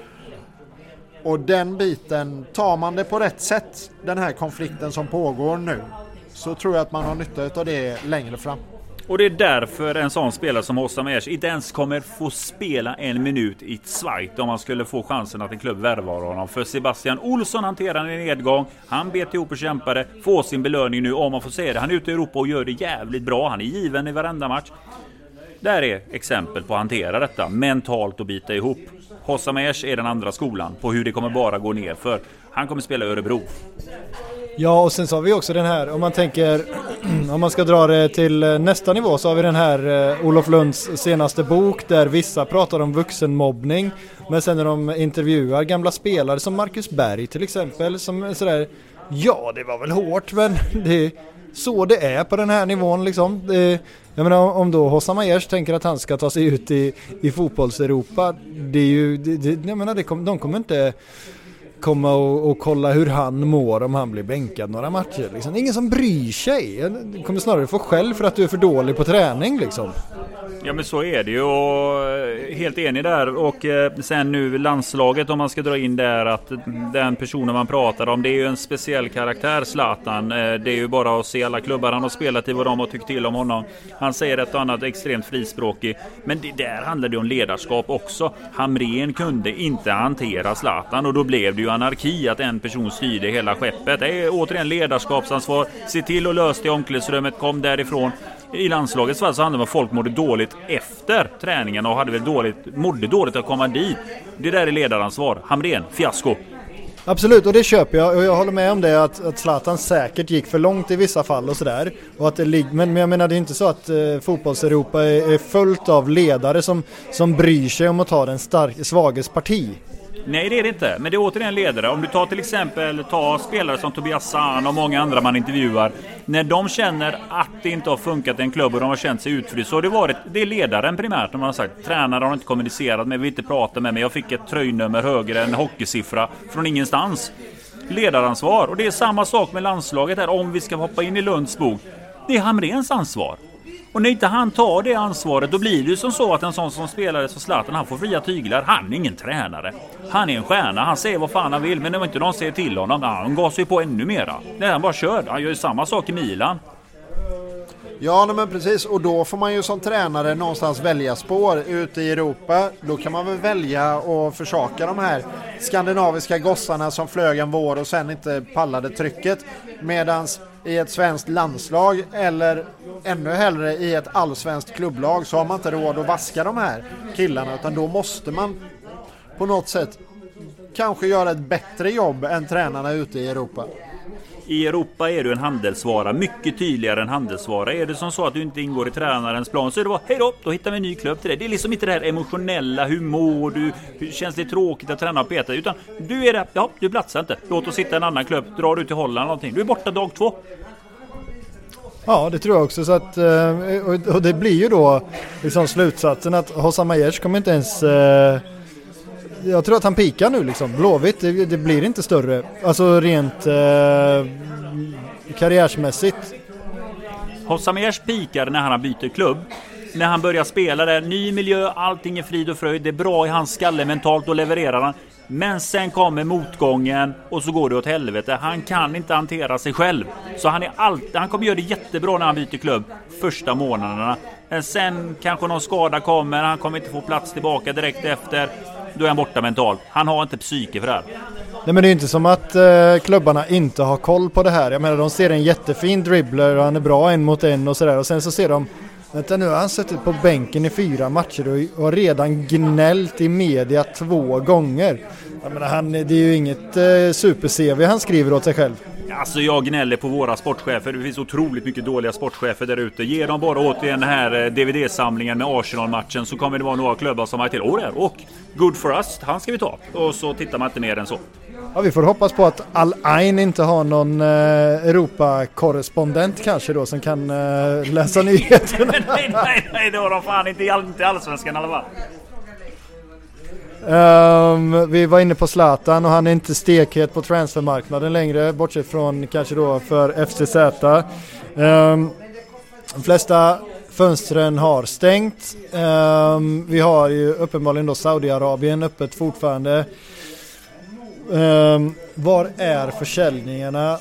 Och den biten, tar man det på rätt sätt, den här konflikten som pågår nu, så tror jag att man har nytta av det längre fram. Och det är därför en sån spelare som Hossam Ers inte ens kommer få spela en minut i Zweit om han skulle få chansen att en klubb värvar honom. För Sebastian Olsson hanterar en nedgång. Han bet ihop och kämpade. Får sin belöning nu om man får säga det. Han är ute i Europa och gör det jävligt bra. Han är given i varenda match. Där är exempel på att hantera detta mentalt och bita ihop. Hossam Ers är den andra skolan på hur det kommer bara gå ner för han kommer spela i Örebro. Ja, och sen så har vi också den här, om man tänker, om man ska dra det till eh, nästa nivå så har vi den här eh, Olof Lunds senaste bok där vissa pratar om vuxenmobbning. Men sen när de intervjuar gamla spelare som Marcus Berg till exempel som sådär, ja det var väl hårt men det är så det är på den här nivån liksom. Det, jag menar om då Hossa Aiesh tänker att han ska ta sig ut i, i fotbolls-Europa, det är ju, det, det, jag menar det kom, de kommer inte komma och, och, kolla hur han mår om han blir bänkad några matcher. Liksom. Ingen som bryr sig. Du kommer snarare få skäll för att du är för dålig på träning liksom. Ja men så är det ju och eh, helt enig där och eh, sen nu landslaget om man ska dra in där att den personen man pratar om det är ju en speciell karaktär Zlatan. Eh, det är ju bara att se alla klubbar han har spelat i vad de har tyckt till om honom. Han säger ett och annat extremt frispråkig. Men det där handlar det om ledarskap också. Hamren kunde inte hantera Zlatan och då blev det ju ju anarki att en person styrde hela skeppet. Det är återigen ledarskapsansvar. Se till att lösa det i omklädningsrummet, kom därifrån. I landslagets fall så handlar det om att folk mådde dåligt efter träningen och hade väl dåligt, mådde dåligt att komma dit. Det där är ledaransvar. Hamrén, fiasko. Absolut, och det köper jag och jag håller med om det att, att Zlatan säkert gick för långt i vissa fall och sådär. Men, men jag menar det är inte så att eh, fotbolls-Europa är, är fullt av ledare som, som bryr sig om att ta den stark, svages parti. Nej, det är det inte. Men det är återigen ledare. Om du tar till exempel ta spelare som Tobias Sahn och många andra man intervjuar. När de känner att det inte har funkat i en klubb och de har känt sig utfrysta. Så har det varit, det är ledaren primärt. De har sagt tränare har inte kommunicerat med, vill inte prata med mig. Jag fick ett tröjnummer högre än hockeysiffra från ingenstans. Ledaransvar. Och det är samma sak med landslaget här. Om vi ska hoppa in i Lunds bok. Det är Hamrens ansvar. Och när inte han tar det ansvaret då blir det ju som så att en sån som spelare som Zlatan han får fria tyglar. Han är ingen tränare. Han är en stjärna. Han säger vad fan han vill. Men om inte någon säger till honom, han gasar ju på ännu mera. När han bara kör. Han gör ju samma sak i Milan. Ja, men precis. Och då får man ju som tränare någonstans välja spår ute i Europa. Då kan man väl välja att försaka de här skandinaviska gossarna som flög en vår och sen inte pallade trycket. Medans i ett svenskt landslag eller ännu hellre i ett allsvenskt klubblag så har man inte råd att vaska de här killarna utan då måste man på något sätt kanske göra ett bättre jobb än tränarna ute i Europa. I Europa är du en handelsvara, mycket tydligare än handelsvara. Är det som så att du inte ingår i tränarens plan så är det bara hej då, då hittar vi en ny klubb till dig. Det är liksom inte det här emotionella, hur mår du, hur känns det tråkigt att träna och peta? Utan du är där, ja du platsar inte. Låt oss hitta en annan klubb, drar du till Holland någonting. Du är borta dag två. Ja, det tror jag också. Så att, eh, och det blir ju då liksom slutsatsen att Hossam Aiesh kommer inte ens eh, jag tror att han pikar nu liksom. Blåvitt, det, det blir inte större. Alltså rent eh, karriärsmässigt. Hossamers pikar när han byter klubb. När han börjar spela där, ny miljö, allting är frid och fröjd. Det är bra i hans skalle mentalt, då levererar han. Men sen kommer motgången och så går det åt helvete. Han kan inte hantera sig själv. Så han, är alltid, han kommer göra det jättebra när han byter klubb första månaderna. Men sen kanske någon skada kommer, han kommer inte få plats tillbaka direkt efter då är han borta mentalt. Han har inte psyke för det här. Nej men det är inte som att eh, klubbarna inte har koll på det här. Jag menar de ser en jättefin dribbler och han är bra en mot en och sådär och sen så ser de Vänta nu har han suttit på bänken i fyra matcher och har redan gnällt i media två gånger. Jag menar, han, det är ju inget eh, super-CV han skriver åt sig själv. Alltså jag gnäller på våra sportchefer. Det finns otroligt mycket dåliga sportchefer där ute. Ge dem bara åt den här eh, DVD-samlingen med Arsenal-matchen så kommer det vara några klubbar som har till. Åh där, och Good for us, han ska vi ta. Och så tittar man inte mer än så. Ja, vi får hoppas på att Al Ain inte har någon eh, Europa-korrespondent kanske då som kan eh, läsa nyheterna. nej, nej, nej, det har de fan inte inte allsvenskan i alla fall. Um, vi var inne på Zlatan och han är inte stekhet på transfermarknaden längre bortsett från kanske då för FCZ. Um, de flesta fönstren har stängt. Um, vi har ju uppenbarligen då Saudiarabien öppet fortfarande. Um, var är försäljningarna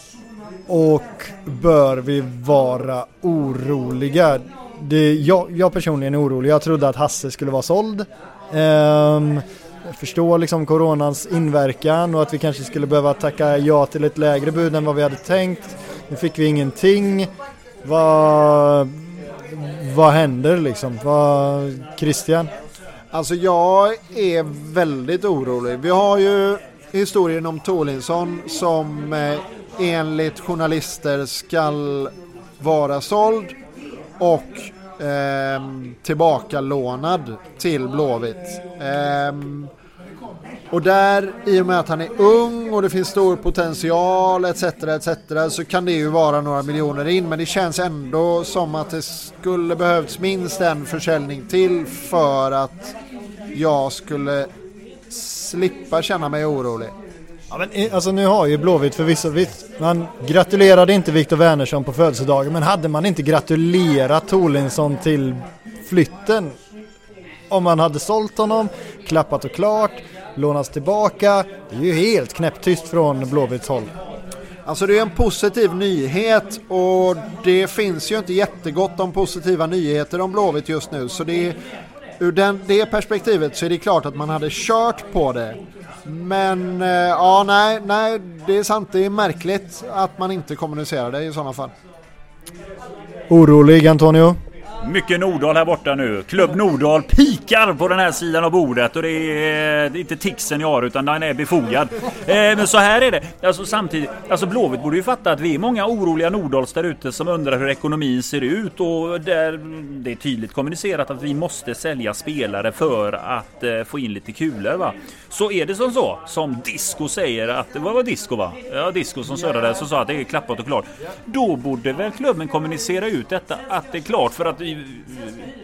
och bör vi vara oroliga? Det, jag, jag personligen är orolig. Jag trodde att Hasse skulle vara såld. Um, förstår liksom coronans inverkan och att vi kanske skulle behöva tacka ja till ett lägre bud än vad vi hade tänkt. Nu fick vi ingenting. Vad, vad händer liksom? Vad, Christian? Alltså jag är väldigt orolig. Vi har ju historien om Tolinsson som eh, enligt journalister skall vara såld och eh, tillbakalånad till Blåvitt. Eh, och där, i och med att han är ung och det finns stor potential etc. etc. så kan det ju vara några miljoner in. Men det känns ändå som att det skulle behövts minst en försäljning till för att jag skulle slippa känna mig orolig. Ja, men, eh, alltså nu har ju Blåvitt förvisso, man gratulerade inte Viktor Wernersson på födelsedagen men hade man inte gratulerat Tolinsson till flytten om man hade sålt honom, klappat och klart, lånats tillbaka. Det är ju helt knäpptyst från Blåvitts håll. Alltså det är en positiv nyhet och det finns ju inte jättegott om positiva nyheter om Blåvitt just nu så det är, ur den, det perspektivet så är det klart att man hade kört på det. Men eh, ja, nej, nej, det är sant. Det är märkligt att man inte kommunicerar det i sådana fall. Orolig Antonio? Mycket Nordahl här borta nu. Klubb Nordahl pikar på den här sidan av bordet och det är, eh, det är inte tixen jag har utan den är befogad. Eh, men så här är det. Alltså samtidigt, alltså Blåvitt borde ju fatta att vi är många oroliga Nordahls där ute som undrar hur ekonomin ser ut och där det är tydligt kommunicerat att vi måste sälja spelare för att eh, få in lite kulor va. Så är det som så, som Disco säger att, vad var Disco va? Ja, Disco som surrade som sa att det är klappat och klart. Då borde väl klubben kommunicera ut detta att det är klart för att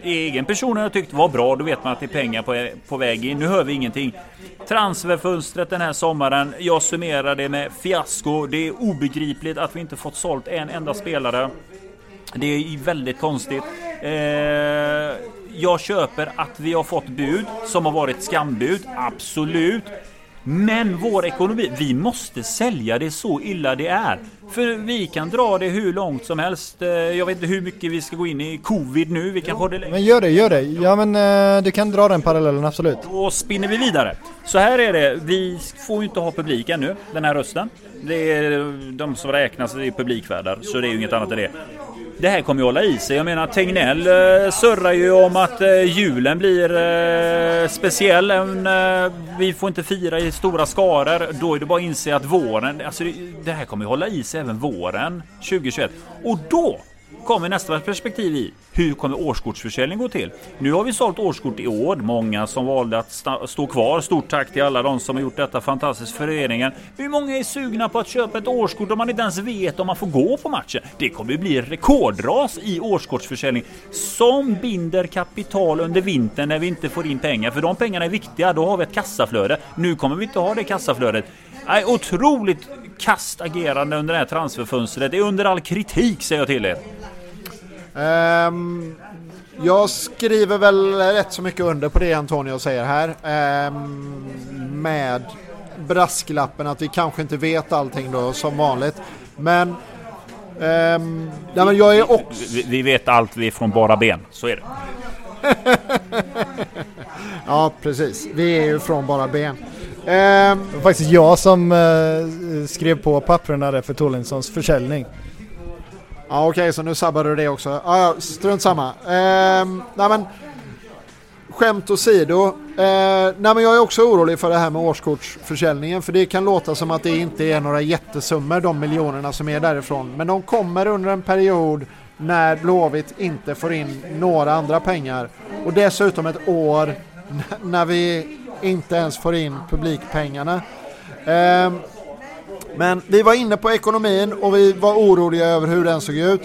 egen person har tyckt var bra. Då vet man att det är pengar på, på väg in. Nu hör vi ingenting. Transferfönstret den här sommaren. Jag summerar det med fiasko. Det är obegripligt att vi inte fått sålt en enda spelare. Det är väldigt konstigt. Eh, jag köper att vi har fått bud som har varit skambud. Absolut. Men vår ekonomi, vi måste sälja det så illa det är. För vi kan dra det hur långt som helst. Eh, jag vet inte hur mycket vi ska gå in i covid nu. Vi kan få det Men gör det, gör det. Ja men uh, du kan dra den parallellen, absolut. Då spinner vi vidare. Så här är det. Vi får ju inte ha publik ännu den här rösten. Det är de som räknas, det är publikvärdar. Så det är ju inget annat än det det här kommer ju hålla i sig. Jag menar Tegnell eh, surrar ju om att eh, julen blir eh, speciell. Eh, vi får inte fira i stora skaror. Då är det bara att inse att våren, alltså det, det här kommer ju hålla i sig även våren 2021. Och då kommer nästa perspektiv i. Hur kommer årskortsförsäljning gå till? Nu har vi sålt årskort i år. Många som valde att stå kvar. Stort tack till alla de som har gjort detta fantastiskt för föreningen. Hur många är sugna på att köpa ett årskort om man inte ens vet om man får gå på matchen? Det kommer bli rekordras i årskortsförsäljning som binder kapital under vintern när vi inte får in pengar. För de pengarna är viktiga. Då har vi ett kassaflöde. Nu kommer vi inte ha det kassaflödet. Nej, otroligt kastagerande under det här transferfönstret. Det är under all kritik säger jag till er. Um, jag skriver väl rätt så mycket under på det Antonio säger här. Um, med brasklappen att vi kanske inte vet allting då som vanligt. Men, um, ja, men jag är också... Vi, vi vet allt vi är från bara ben, så är det. ja precis, vi är ju från bara ben. Um, det var faktiskt jag som uh, skrev på papperna där för Tollinsons försäljning. Ja okej, okay, så nu sabbar du det också. Ja, strunt samma. Eh, nej men, skämt åsido. Eh, nej men jag är också orolig för det här med årskortsförsäljningen. För det kan låta som att det inte är några jättesummor de miljonerna som är därifrån. Men de kommer under en period när Blåvitt inte får in några andra pengar. Och dessutom ett år när vi inte ens får in publikpengarna. Eh, men vi var inne på ekonomin och vi var oroliga över hur den såg ut.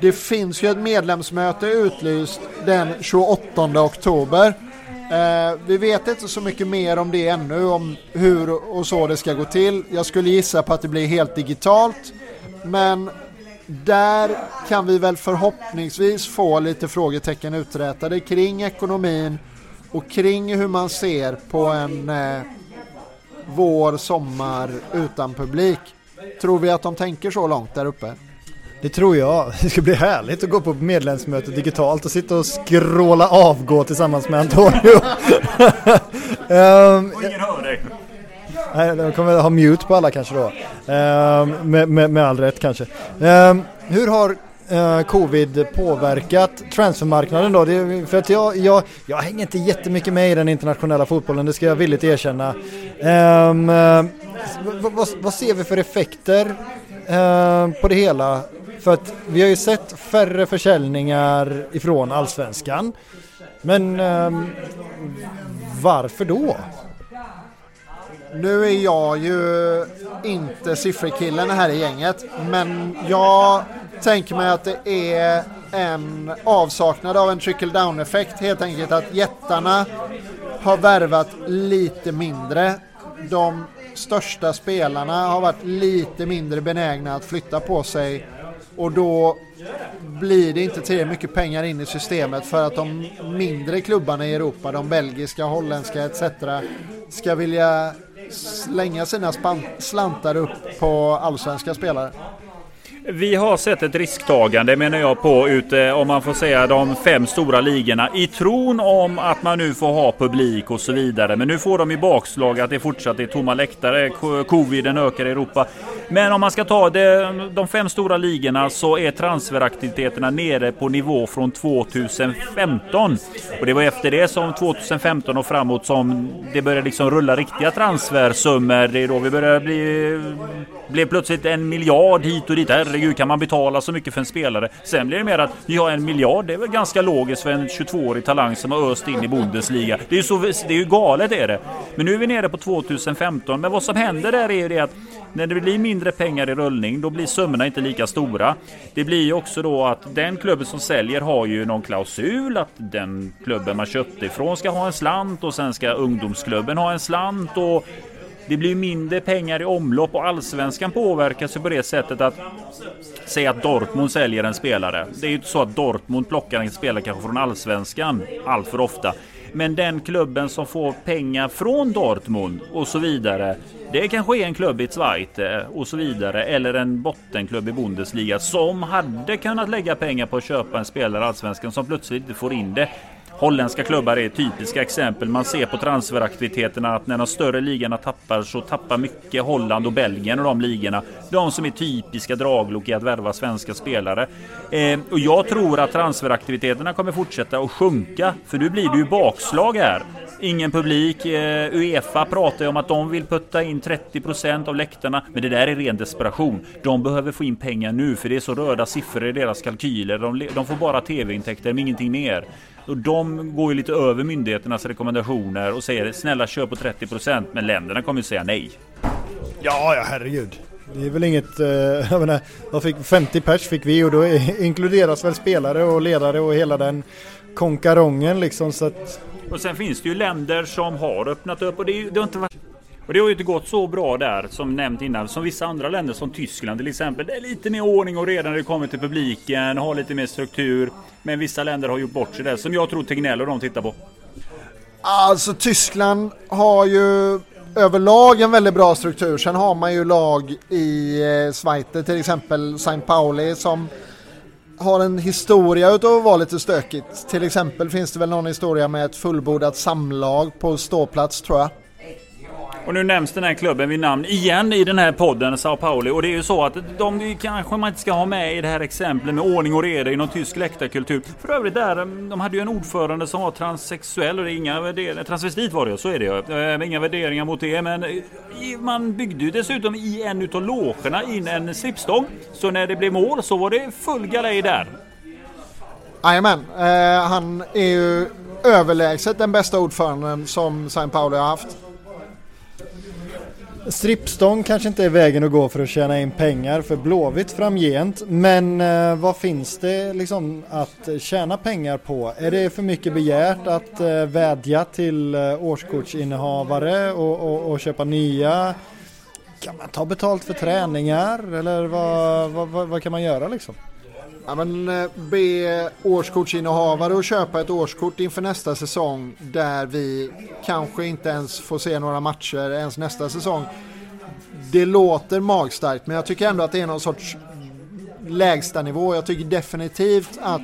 Det finns ju ett medlemsmöte utlyst den 28 oktober. Eh, vi vet inte så mycket mer om det ännu, om hur och så det ska gå till. Jag skulle gissa på att det blir helt digitalt. Men där kan vi väl förhoppningsvis få lite frågetecken uträtade kring ekonomin och kring hur man ser på en eh, vår, sommar utan publik. Tror vi att de tänker så långt där uppe? Det tror jag. Det ska bli härligt att gå på medlemsmöte digitalt och sitta och skråla avgå tillsammans med Antonio. um, och ingen hör dig. Nej, de kommer ha mute på alla kanske då. Um, med, med, med, all rätt kanske. Um, hur har eh, covid påverkat transfermarknaden då? Det, för att jag, jag, jag hänger inte jättemycket med i den internationella fotbollen, det ska jag villigt erkänna. Um, uh, vad, vad, ser vi för effekter uh, på det hela? För att vi har ju sett färre försäljningar ifrån allsvenskan. Men ehm, varför då? Nu är jag ju inte sifferkillen här i gänget, men jag tänker mig att det är en avsaknad av en trickle down effekt helt enkelt att jättarna har värvat lite mindre. De största spelarna har varit lite mindre benägna att flytta på sig och då blir det inte tillräckligt mycket pengar in i systemet för att de mindre klubbarna i Europa, de belgiska, holländska etc. ska vilja slänga sina slantar upp på allsvenska spelare. Vi har sett ett risktagande menar jag på ute, om man får säga de fem stora ligorna i tron om att man nu får ha publik och så vidare. Men nu får de i bakslag att det fortsatt är tomma läktare. Coviden ökar i Europa. Men om man ska ta det, de fem stora ligorna så är transferaktiviteterna nere på nivå från 2015. Och det var efter det som 2015 och framåt som det började liksom rulla riktiga transfersummor. Det är då vi började bli blev plötsligt en miljard hit och dit. Herregud, kan man betala så mycket för en spelare? Sen blir det mer att vi har en miljard. Det är väl ganska logiskt för en 22-årig talang som har öst in i Bundesliga. Det är ju, så, det är ju galet är det. Men nu är vi nere på 2015. Men vad som händer där är ju det att när det blir mindre pengar i rullning, då blir summorna inte lika stora. Det blir ju också då att den klubben som säljer har ju någon klausul att den klubben man köpte ifrån ska ha en slant och sen ska ungdomsklubben ha en slant och det blir mindre pengar i omlopp och allsvenskan påverkas ju på det sättet att Säg att Dortmund säljer en spelare. Det är ju inte så att Dortmund plockar en spelare kanske från allsvenskan allt för ofta. Men den klubben som får pengar från Dortmund och så vidare. Det kanske är en klubb i Zweite eh, och så vidare. Eller en bottenklubb i Bundesliga som hade kunnat lägga pengar på att köpa en spelare i Allsvenskan som plötsligt inte får in det. Holländska klubbar är typiska exempel. Man ser på transferaktiviteterna att när de större ligorna tappar så tappar mycket Holland och Belgien och de ligorna. De som är typiska draglok i att värva svenska spelare. Eh, och jag tror att transferaktiviteterna kommer fortsätta att sjunka. För nu blir det ju bakslag här. Ingen publik. Eh, Uefa pratar ju om att de vill putta in 30% av läktarna. Men det där är ren desperation. De behöver få in pengar nu för det är så röda siffror i deras kalkyler. De, de får bara tv-intäkter men ingenting mer. Och de går ju lite över myndigheternas rekommendationer och säger snälla kör på 30% men länderna kommer ju säga nej. Ja, ja herregud. Det är väl inget, eh, jag menar, vad fick, 50 pers fick vi och då inkluderas väl spelare och ledare och hela den konkarongen liksom så att... Och sen finns det ju länder som har öppnat upp och det, det har inte varit och det har ju inte gått så bra där som nämnt innan som vissa andra länder som Tyskland till exempel. Det är lite mer ordning och reda när det kommer till publiken, har lite mer struktur. Men vissa länder har gjort bort sig där som jag tror Tegnell och de tittar på. Alltså Tyskland har ju överlag en väldigt bra struktur. Sen har man ju lag i eh, Schweiz till exempel St. Pauli som har en historia utav att vara lite stökigt. Till exempel finns det väl någon historia med ett fullbordat samlag på ståplats tror jag. Och nu nämns den här klubben vid namn igen i den här podden, Sao Pauli. Och det är ju så att de kanske man inte ska ha med i det här exemplet med ordning och reda inom tysk läktarkultur. För övrigt där, de hade ju en ordförande som var transsexuell och det är inga värderingar, transvestit var det så är det ju. Eh, inga värderingar mot det, men eh, man byggde ju dessutom i en utav logerna in en slipstång. Så när det blev mål så var det full galej där. Jajamän, eh, han är ju överlägset den bästa ordföranden som Sao Pauli har haft. Strippstång kanske inte är vägen att gå för att tjäna in pengar för Blåvitt framgent. Men eh, vad finns det liksom att tjäna pengar på? Är det för mycket begärt att eh, vädja till eh, årskortsinnehavare och, och, och, köpa nya? Kan man ta betalt för träningar eller vad, vad, vad, vad kan man göra liksom? Ja, men eh, be årskortsinnehavare att köpa ett årskort inför nästa säsong där vi kanske inte ens får se några matcher ens nästa säsong. Det låter magstarkt men jag tycker ändå att det är någon sorts lägsta nivå. Jag tycker definitivt att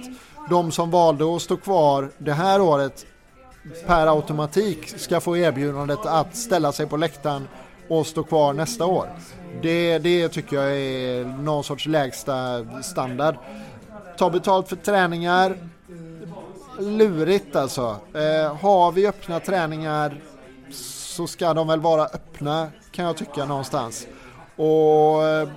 de som valde att stå kvar det här året per automatik ska få erbjudandet att ställa sig på läktaren och stå kvar nästa år. Det, det tycker jag är någon sorts lägsta standard ta betalt för träningar. Lurigt alltså. Eh, har vi öppna träningar så ska de väl vara öppna kan jag tycka någonstans. Och eh,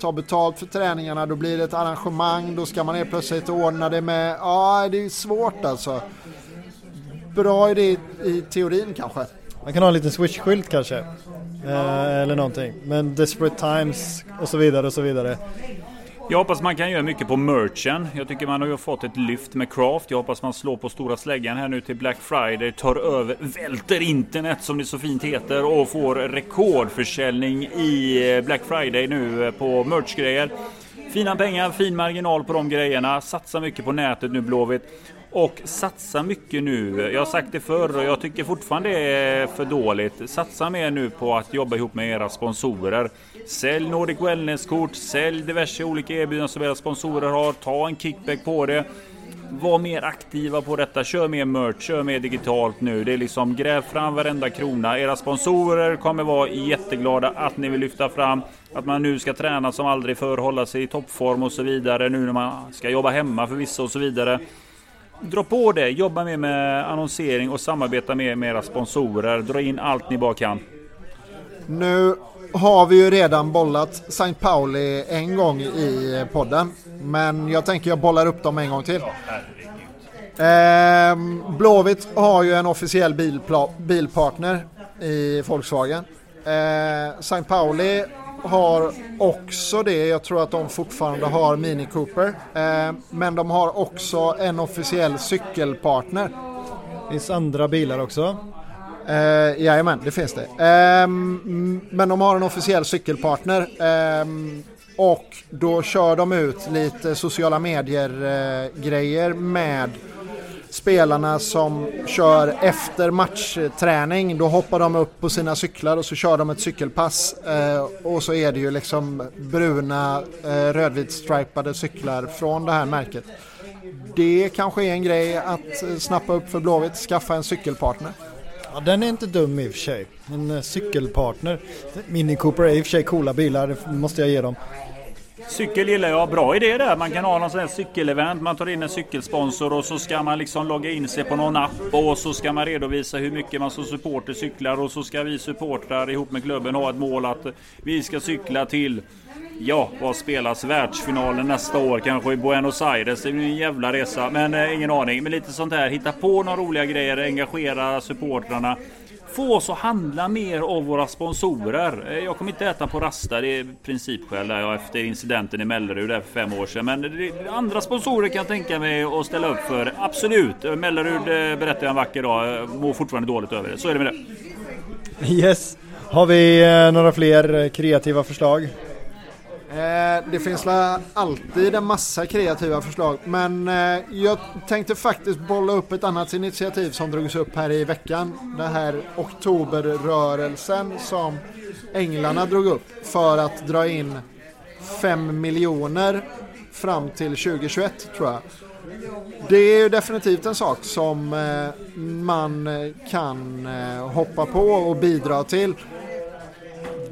ta betalt för träningarna, då blir det ett arrangemang, då ska man helt plötsligt ordna det med, ja det är svårt alltså. Bra idé i teorin kanske. Man kan ha en liten swish-skylt kanske. Eh, eller någonting. Men Desperate Times och så vidare och så vidare. Jag hoppas man kan göra mycket på merchen. Jag tycker man har ju fått ett lyft med Craft. Jag hoppas man slår på stora släggan här nu till Black Friday. Tar över, välter internet som det så fint heter och får rekordförsäljning i eh, Black Friday nu eh, på merchgrejer. Fina pengar, fin marginal på de grejerna. Satsa mycket på nätet nu Blåvitt. Och satsa mycket nu. Jag har sagt det förr och jag tycker fortfarande det är för dåligt. Satsa mer nu på att jobba ihop med era sponsorer. Sälj Nordic Wellness-kort, sälj diverse olika erbjudanden som era sponsorer har. Ta en kickback på det. Var mer aktiva på detta. Kör mer merch, kör mer digitalt nu. Det är liksom gräv fram varenda krona. Era sponsorer kommer vara jätteglada att ni vill lyfta fram att man nu ska träna som aldrig förr, hålla sig i toppform och så vidare. Nu när man ska jobba hemma för vissa och så vidare. Dra på det, jobba mer med annonsering och samarbeta mer med era sponsorer. Dra in allt ni bara kan. Nu har vi ju redan bollat St. Pauli en gång i podden. Men jag tänker jag bollar upp dem en gång till. Eh, Blåvitt har ju en officiell bilpartner i Volkswagen. Eh, St. Pauli har också det. Jag tror att de fortfarande har Mini Cooper. Eh, men de har också en officiell cykelpartner. Det finns andra bilar också. Eh, jajamän, det finns det. Eh, men de har en officiell cykelpartner. Eh, och då kör de ut lite sociala medier-grejer eh, med spelarna som kör efter matchträning. Då hoppar de upp på sina cyklar och så kör de ett cykelpass. Eh, och så är det ju liksom bruna eh, rödvitstripade cyklar från det här märket. Det kanske är en grej att snappa upp för Blåvitt, skaffa en cykelpartner. Ja, den är inte dum i och för sig. En eh, cykelpartner. Mini Cooper är i och för sig coola bilar, det måste jag ge dem. Cykel gillar jag. Bra idé där. Man kan ha någon sån här cykelevent. Man tar in en cykelsponsor och så ska man liksom logga in sig på någon app och så ska man redovisa hur mycket man som supporter cyklar och så ska vi supportrar ihop med klubben ha ett mål att vi ska cykla till Ja, vad spelas världsfinalen nästa år? Kanske i Buenos Aires. Det blir en jävla resa. Men eh, ingen aning. Men lite sånt här. Hitta på några roliga grejer. Engagera supportrarna. Få oss att handla mer av våra sponsorer. Eh, jag kommer inte äta på Rasta. Det är principskäl där jag efter incidenten i Mellerud där för fem år sedan. Men andra sponsorer kan jag tänka mig att ställa upp för. Absolut. Eh, Mellerud eh, berättar jag en vacker dag. Mår fortfarande dåligt över det. Så är det med det. Yes. Har vi några fler kreativa förslag? Eh, det finns väl alltid en massa kreativa förslag men eh, jag tänkte faktiskt bolla upp ett annat initiativ som drogs upp här i veckan. Den här oktoberrörelsen som Änglarna drog upp för att dra in 5 miljoner fram till 2021 tror jag. Det är definitivt en sak som eh, man kan eh, hoppa på och bidra till.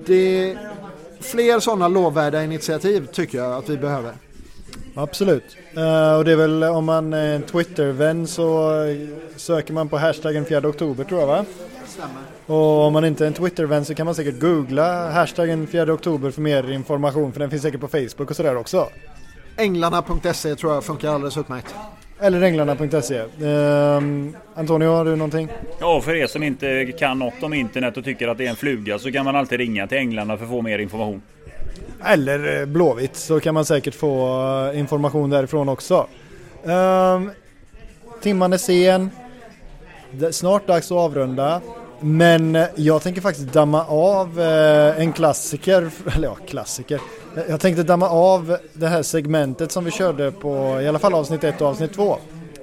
Det fler sådana lovvärda initiativ tycker jag att vi behöver. Absolut. Uh, och det är väl om man är en Twitter-vän så söker man på hashtaggen 4 oktober tror jag va? Stämmer. Och om man inte är en Twitter-vän så kan man säkert googla hashtaggen 4 oktober för mer information för den finns säkert på Facebook och sådär också. Änglarna.se tror jag funkar alldeles utmärkt. Eller änglarna.se. Ehm, Antonio, har du någonting? Ja, för er som inte kan något om internet och tycker att det är en fluga så kan man alltid ringa till Änglarna för att få mer information. Eller eh, Blåvitt så kan man säkert få eh, information därifrån också. Um, timman är sen. Är snart dags att avrunda. Men eh, jag tänker faktiskt damma av eh, en klassiker, eller ja, klassiker. Jag tänkte damma av det här segmentet som vi körde på i alla fall avsnitt 1 och avsnitt 2.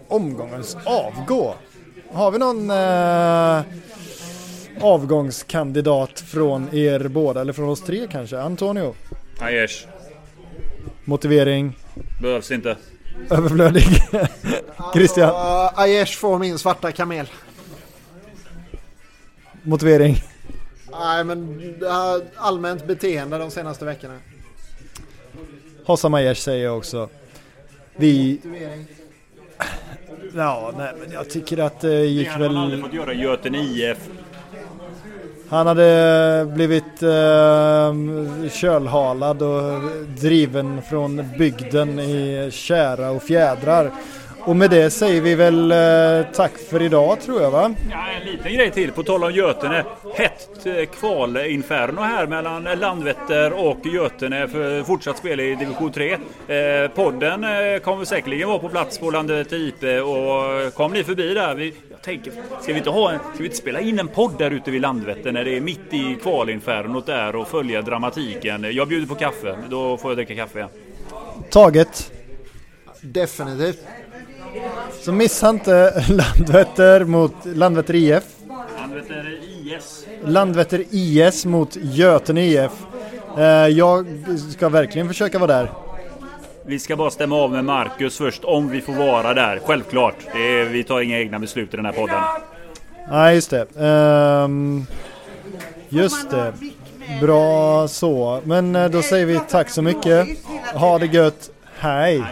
Omgångens avgå. Har vi någon eh, avgångskandidat från er båda eller från oss tre kanske? Antonio? Aiesh. Motivering? Behövs inte. Överflödig? Christian? Uh, Aiesh får min svarta kamel. Motivering? Nej men uh, allmänt beteende de senaste veckorna. Hossam Aiesh säger jag också. Vi... Ja, nej men jag tycker att det gick Det hade han väl... fått göra Göten IF. Han hade blivit eh, kölhalad och driven från bygden i kära och fjädrar. Och med det säger vi väl eh, tack för idag tror jag va? Ja, en liten grej till på tal om Götene. Hett eh, kvalinferno här mellan Landvetter och Götene för fortsatt spel i division 3. Eh, podden eh, kommer säkerligen vara på plats på Landvetter IP och kom ni förbi där. Vi, jag tänker, ska vi, inte ha en, ska vi inte spela in en podd där ute vid Landvetter när det är mitt i kvalinfernot där och följa dramatiken? Jag bjuder på kaffe, då får jag dricka kaffe. Taget. Definitivt. Så missa inte Landvetter mot Landvetter IF. Landvetter IS. Landvetter IS mot Götene IF. Eh, jag ska verkligen försöka vara där. Vi ska bara stämma av med Marcus först om vi får vara där. Självklart. Det är, vi tar inga egna beslut i den här podden. Nej, just det. Ehm, just det. Bra så. Men eh, då säger vi tack så mycket. Ha det gött. Hej!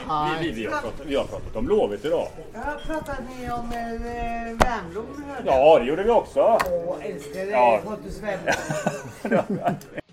Vi, vi, vi, har, pratat, vi har pratat om Blåvitt idag. Ja, pratade ni om eh, Värmdom? Ja, det gjorde vi också. Åh, älskar dig Ja. Pontus Wernbloom.